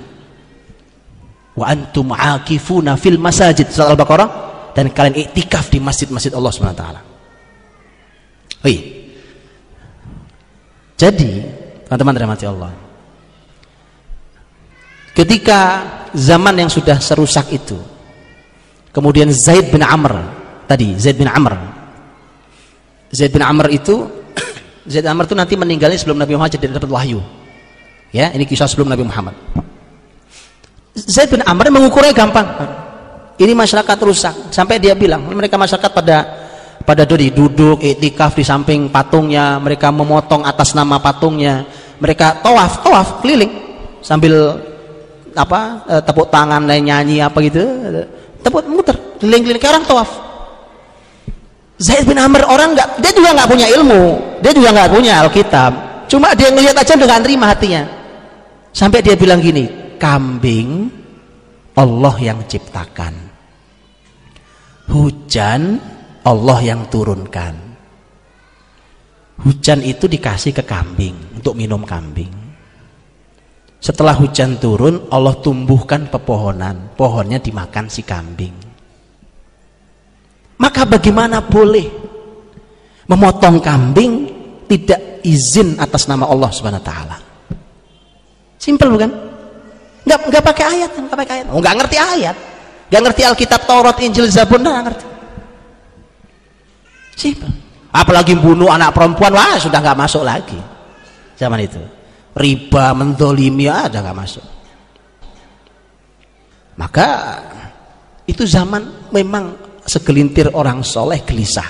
Wa antum akifuna fil masajid surat al-baqarah dan kalian iktikaf di masjid-masjid Allah SWT Hei. Jadi Teman-teman rahmati Allah. Ketika zaman yang sudah serusak itu, kemudian Zaid bin Amr tadi, Zaid bin Amr. Zaid bin Amr itu Zaid bin Amr itu nanti meninggalnya sebelum Nabi Muhammad jadi dapat wahyu. Ya, ini kisah sebelum Nabi Muhammad. Zaid bin Amr mengukurnya gampang. Ini masyarakat rusak sampai dia bilang mereka masyarakat pada pada diri duduk iktikaf di samping patungnya mereka memotong atas nama patungnya mereka tawaf tawaf keliling. Sambil apa e, tepuk tangan dan nyanyi apa gitu. Tepuk muter. Keliling-keliling. Kayak orang tawaf. Zaid bin Amr orang nggak dia juga nggak punya ilmu. Dia juga nggak punya Alkitab. Cuma dia ngelihat aja dengan terima hatinya. Sampai dia bilang gini kambing Allah yang ciptakan. Hujan Allah yang turunkan hujan itu dikasih ke kambing untuk minum kambing. Setelah hujan turun Allah tumbuhkan pepohonan. Pohonnya dimakan si kambing. Maka bagaimana boleh memotong kambing tidak izin atas nama Allah subhanahu ta'ala? Simple bukan? Nggak nggak pakai ayat nggak pakai ayat. Oh, nggak ngerti ayat. Nggak ngerti Alkitab Taurat Injil Zabur nggak ngerti. Simple. Apalagi bunuh anak perempuan, wah sudah nggak masuk lagi. Zaman itu. Riba, mendolimi, ada nggak masuk. Maka itu zaman memang segelintir orang soleh gelisah.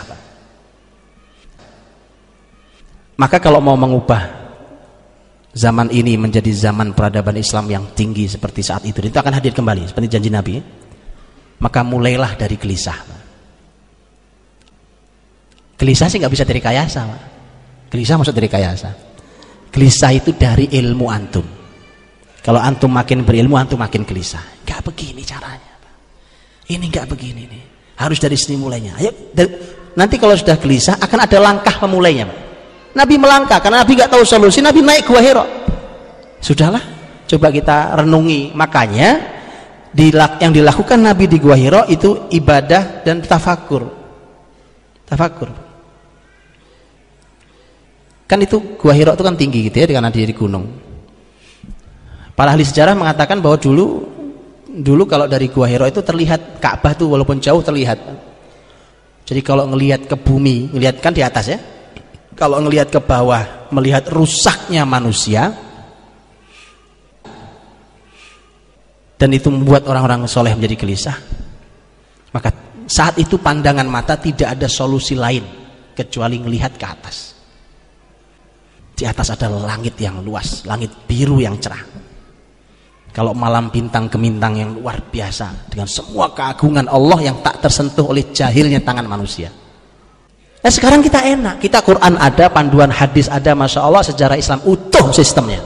Maka kalau mau mengubah zaman ini menjadi zaman peradaban Islam yang tinggi seperti saat itu, itu akan hadir kembali seperti janji Nabi. Maka mulailah dari gelisah. Gelisah sih nggak bisa dari kayasa, Pak. Gelisah maksud dari kayasa. Gelisah itu dari ilmu antum. Kalau antum makin berilmu, antum makin gelisah. Gak begini caranya, Pak. Ini gak begini nih. Harus dari sini mulainya. Ayo, dari, nanti kalau sudah gelisah akan ada langkah memulainya, Pak. Nabi melangkah karena Nabi gak tahu solusi. Nabi naik gua Hiro. Sudahlah, coba kita renungi. Makanya yang dilakukan Nabi di Gua Hiro itu ibadah dan tafakur. Tafakur. Kan itu Gua Hiro itu kan tinggi gitu ya karena di gunung. Para ahli sejarah mengatakan bahwa dulu dulu kalau dari Gua Hiro itu terlihat Ka'bah tuh walaupun jauh terlihat. Jadi kalau ngelihat ke bumi, ngelihat kan di atas ya. Kalau ngelihat ke bawah, melihat rusaknya manusia, dan itu membuat orang-orang soleh menjadi gelisah. Maka saat itu pandangan mata tidak ada solusi lain kecuali melihat ke atas. Di atas ada langit yang luas, langit biru yang cerah. Kalau malam bintang gemintang yang luar biasa dengan semua keagungan Allah yang tak tersentuh oleh jahilnya tangan manusia. Nah sekarang kita enak, kita Quran ada, panduan hadis ada, masya Allah sejarah Islam utuh sistemnya.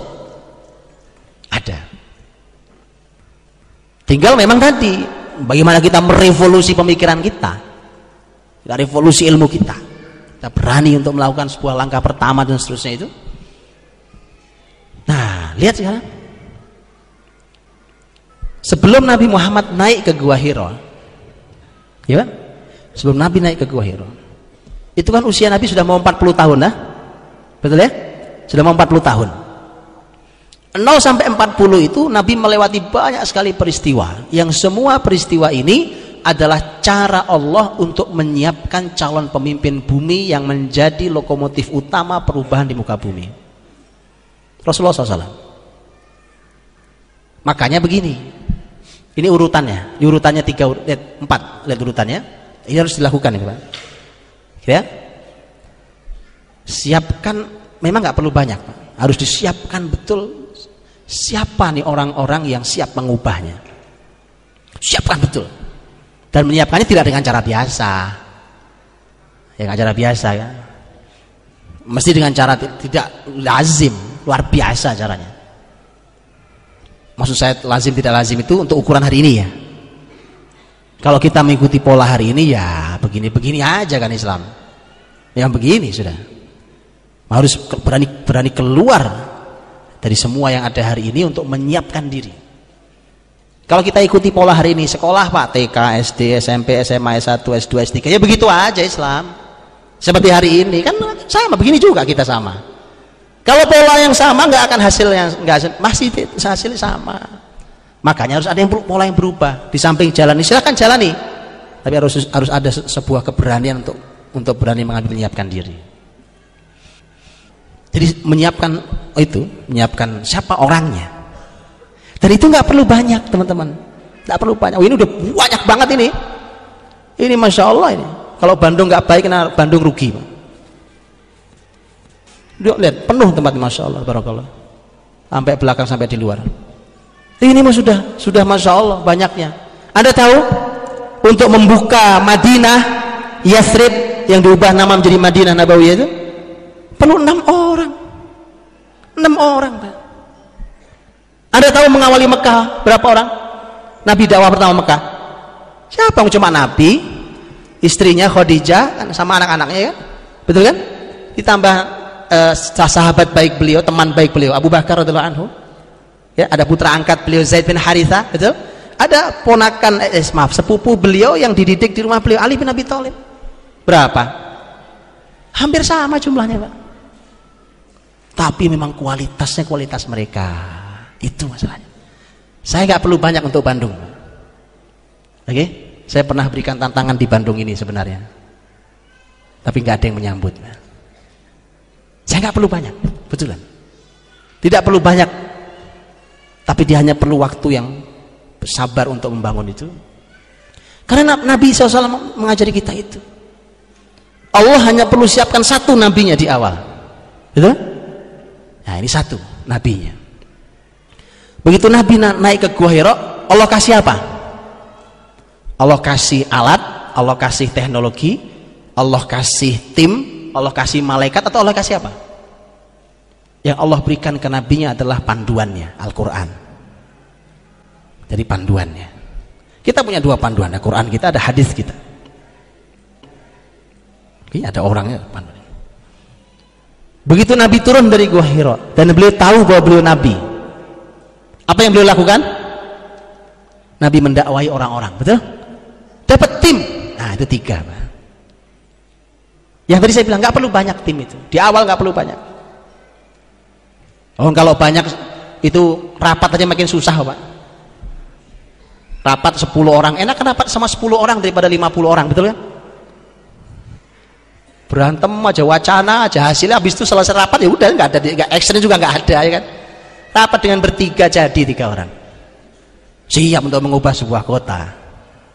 Ada. Tinggal memang tadi bagaimana kita merevolusi pemikiran kita, kita revolusi ilmu kita. Kita berani untuk melakukan sebuah langkah pertama dan seterusnya itu. Nah, lihat sekarang Sebelum Nabi Muhammad naik ke Gua Hiro, ya kan? Sebelum Nabi naik ke Gua Hiro, itu kan usia Nabi sudah mau 40 tahun, nah? Betul ya? Sudah mau 40 tahun. 0 sampai 40 itu Nabi melewati banyak sekali peristiwa yang semua peristiwa ini adalah cara Allah untuk menyiapkan calon pemimpin bumi yang menjadi lokomotif utama perubahan di muka bumi. Rasulullah SAW. Makanya begini, ini urutannya, ini urutannya tiga, lihat empat, lihat urutannya. Ini harus dilakukan ini pak. Ya, siapkan, memang nggak perlu banyak, pak. harus disiapkan betul. Siapa nih orang-orang yang siap mengubahnya? Siapkan betul. Dan menyiapkannya tidak dengan cara biasa, ya dengan cara biasa ya. Mesti dengan cara tidak lazim, luar biasa caranya. Maksud saya lazim tidak lazim itu untuk ukuran hari ini ya. Kalau kita mengikuti pola hari ini ya begini-begini aja kan Islam. Yang begini sudah. Harus berani berani keluar dari semua yang ada hari ini untuk menyiapkan diri. Kalau kita ikuti pola hari ini sekolah Pak TK, SD, SMP, SMA, S1, S2, S3 ya begitu aja Islam. Seperti hari ini kan sama begini juga kita sama kalau pola yang sama nggak akan hasil yang nggak masih hasil sama. Makanya harus ada yang pola yang berubah. Di samping jalan ini silahkan jalani, tapi harus harus ada sebuah keberanian untuk untuk berani mengambil menyiapkan diri. Jadi menyiapkan oh itu, menyiapkan siapa orangnya. Dan itu nggak perlu banyak teman-teman, nggak perlu banyak. Oh, ini udah banyak banget ini. Ini masya Allah ini. Kalau Bandung nggak baik, kena Bandung rugi. Lihat, lihat penuh tempat masya Allah, barakallah. Sampai belakang sampai di luar. Ini mah sudah sudah masya Allah banyaknya. Anda tahu untuk membuka Madinah Yathrib yang diubah nama menjadi Madinah Nabawiyah itu perlu enam orang. Enam orang. Pak. Anda tahu mengawali Mekah berapa orang? Nabi dakwah pertama Mekah. Siapa yang cuma Nabi, istrinya Khadijah sama anak-anaknya ya? Betul kan? Ditambah uh, sahabat baik beliau, teman baik beliau, Abu Bakar radhiyallahu anhu. Ya, ada putra angkat beliau Zaid bin Haritha, betul? Ada ponakan eh, eh, maaf, sepupu beliau yang dididik di rumah beliau Ali bin Abi Thalib. Berapa? Hampir sama jumlahnya, Pak. Tapi memang kualitasnya kualitas mereka. Itu masalahnya. Saya nggak perlu banyak untuk Bandung. Oke? Okay? Saya pernah berikan tantangan di Bandung ini sebenarnya. Tapi nggak ada yang menyambut. Saya nggak perlu banyak, betulan. Tidak perlu banyak, tapi dia hanya perlu waktu yang sabar untuk membangun itu. Karena Nabi SAW mengajari kita itu. Allah hanya perlu siapkan satu nabinya di awal. Betul? Nah ini satu nabinya. Begitu Nabi naik ke Gua Hiro, Allah kasih apa? Allah kasih alat, Allah kasih teknologi, Allah kasih tim, Allah kasih malaikat atau Allah kasih apa? Yang Allah berikan ke nabinya adalah panduannya, Al-Quran. Jadi panduannya. Kita punya dua panduan, ada Quran kita, ada hadis kita. Ini ada orangnya panduan. Begitu Nabi turun dari Gua Hiro dan beliau tahu bahwa beliau Nabi. Apa yang beliau lakukan? Nabi mendakwai orang-orang, betul? Dapat tim. Nah, itu tiga, Pak. Yang tadi saya bilang nggak perlu banyak tim itu. Di awal nggak perlu banyak. Oh kalau banyak itu rapat aja makin susah pak. rapat 10 orang. Enak kan rapat sama 10 orang daripada 50 orang betul kan? Berantem aja wacana aja. Hasilnya habis itu selesai rapat ya udah nggak ada nggak action juga nggak ada ya kan? Rapat dengan bertiga jadi tiga orang. Siap untuk mengubah sebuah kota.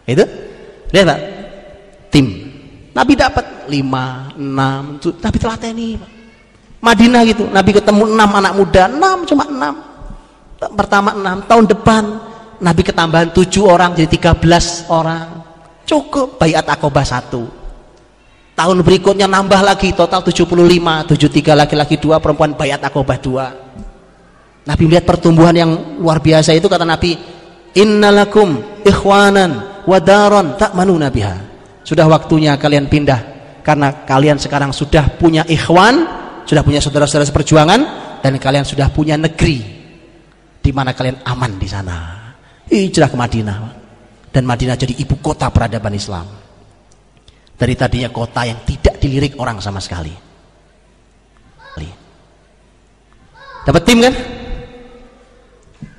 Itu? Lihat pak. Tim Nabi dapat lima enam Nabi telateni Madinah gitu Nabi ketemu enam anak muda enam cuma enam. Pertama enam tahun depan Nabi ketambahan tujuh orang jadi tiga belas orang. Cukup bayat akobah satu. Tahun berikutnya nambah lagi total 75 73 laki-laki dua perempuan bayat akobah dua. Nabi melihat pertumbuhan yang luar biasa itu kata Nabi innalakum ikhwanan wadaron tak manu nabiha sudah waktunya kalian pindah. Karena kalian sekarang sudah punya ikhwan sudah punya saudara-saudara seperjuangan dan kalian sudah punya negeri di mana kalian aman di sana. Hijrah ke Madinah. Dan Madinah jadi ibu kota peradaban Islam. Dari tadinya kota yang tidak dilirik orang sama sekali. Dapat tim kan?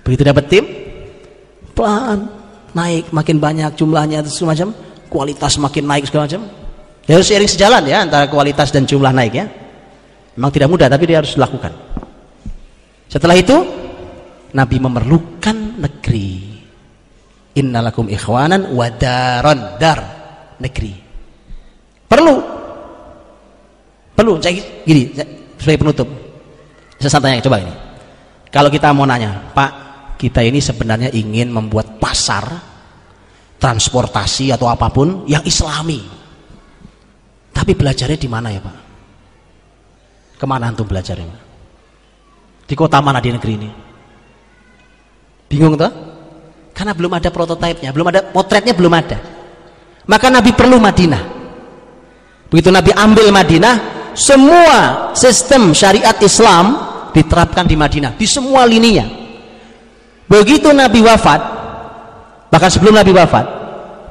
Begitu dapat tim pelan. Naik makin banyak jumlahnya segala macam kualitas makin naik segala macam ya harus seiring sejalan ya antara kualitas dan jumlah naik ya memang tidak mudah tapi dia harus dilakukan setelah itu Nabi memerlukan negeri innalakum ikhwanan wadaron dar negeri Perlu. Perlu. Saya gini, sebagai penutup. Saya tanya coba ini. Kalau kita mau nanya, Pak, kita ini sebenarnya ingin membuat pasar transportasi atau apa pun yang islami. Tapi belajarnya di mana ya, Pak? Ke mana antum belajarnya? Di kota mana di negeri ini? Bingung tuh? Karena belum ada prototipenya, belum ada potretnya belum ada. Maka Nabi perlu Madinah. Begitu Nabi ambil Madinah, semua sistem syariat Islam diterapkan di Madinah, di semua lininya. Begitu Nabi wafat, bahkan sebelum Nabi wafat,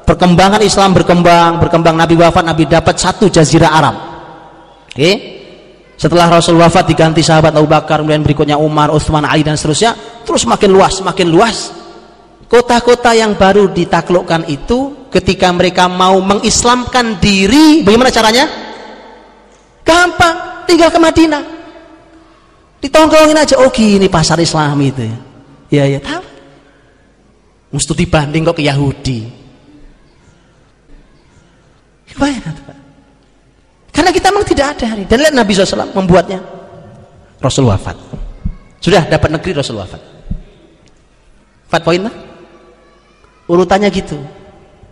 perkembangan Islam berkembang, berkembang Nabi wafat, Nabi dapat satu jazirah Arab. Oke? Setelah Rasul wafat diganti sahabat Abu Bakar, kemudian berikutnya Umar, Utsman, Ali dan seterusnya, terus makin luas, makin luas. Kota-kota yang baru ditaklukkan itu ketika mereka mau mengislamkan diri bagaimana caranya gampang tinggal ke Madinah ditongkrongin aja oh gini pasar Islam itu ya ya, ya tahu mesti dibanding kok ke Yahudi. Karena kita memang tidak ada hari. Dan lihat Nabi SAW membuatnya. Rasul wafat. Sudah dapat negeri Rasul wafat. Empat poin lah urutannya gitu.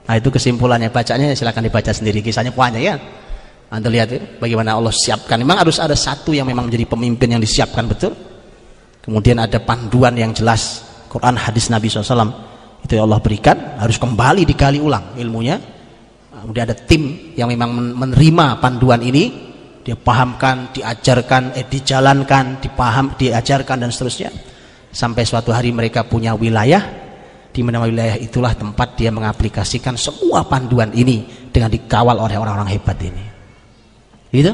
Nah itu kesimpulannya. Bacanya silakan dibaca sendiri. Kisahnya banyak ya. Anda lihat ya, bagaimana Allah siapkan. Memang harus ada satu yang memang menjadi pemimpin yang disiapkan betul. Kemudian ada panduan yang jelas. Quran hadis Nabi SAW itu yang Allah berikan harus kembali digali ulang ilmunya. Kemudian ada tim yang memang menerima panduan ini. Dia pahamkan, diajarkan, eh, dijalankan, dipaham, diajarkan dan seterusnya. Sampai suatu hari mereka punya wilayah di mana wilayah itulah tempat dia mengaplikasikan semua panduan ini dengan dikawal oleh orang-orang hebat ini. Gitu?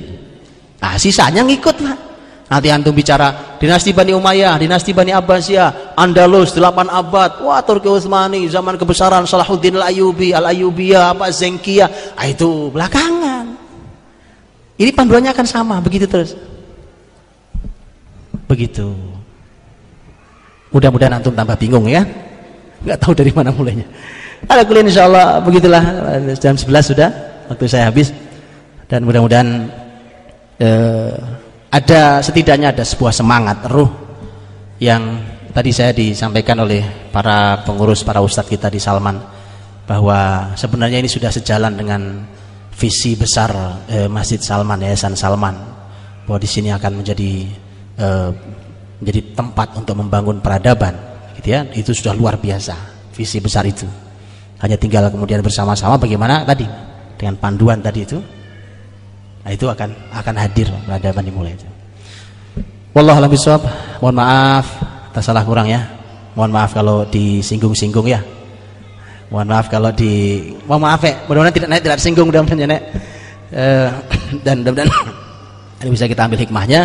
Nah sisanya ngikut lah nanti antum bicara dinasti Bani Umayyah dinasti Bani Abbasiyah Andalus 8 abad. Wah Turki Utsmani zaman kebesaran Salahuddin Al-Ayyubi Al-Ayyubiyah apa Zengkiyah ah, itu belakangan. Ini panduannya akan sama begitu terus. Begitu. Mudah-mudahan antum tambah bingung ya. Nggak tahu dari mana mulainya. Ada kuliah insya Allah begitulah. Jam 11 sudah waktu saya habis. Dan mudah-mudahan eh, ada setidaknya ada sebuah semangat ruh yang tadi saya disampaikan oleh para pengurus para ustadz kita di Salman bahwa sebenarnya ini sudah sejalan dengan visi besar eh, Masjid Salman Yayasan Salman bahwa di sini akan menjadi eh, menjadi tempat untuk membangun peradaban gitu ya. Itu sudah luar biasa visi besar itu. Hanya tinggal kemudian bersama-sama bagaimana tadi dengan panduan tadi itu nah itu akan akan hadir peradaban dimulai itu. Wallah alam bisawab mohon maaf atas salah kurang ya. Mohon maaf kalau disinggung-singgung ya. Mohon maaf kalau di mohon maaf ya mudah-mudahan tidak naik tidak singgung mudah-mudahan eh, dan mudah-mudahan ini bisa kita ambil hikmahnya.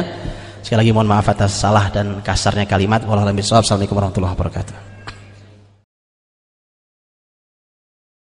Sekali lagi mohon maaf atas salah dan kasarnya kalimat. Wassalamualaikum warahmatullahi wabarakatuh.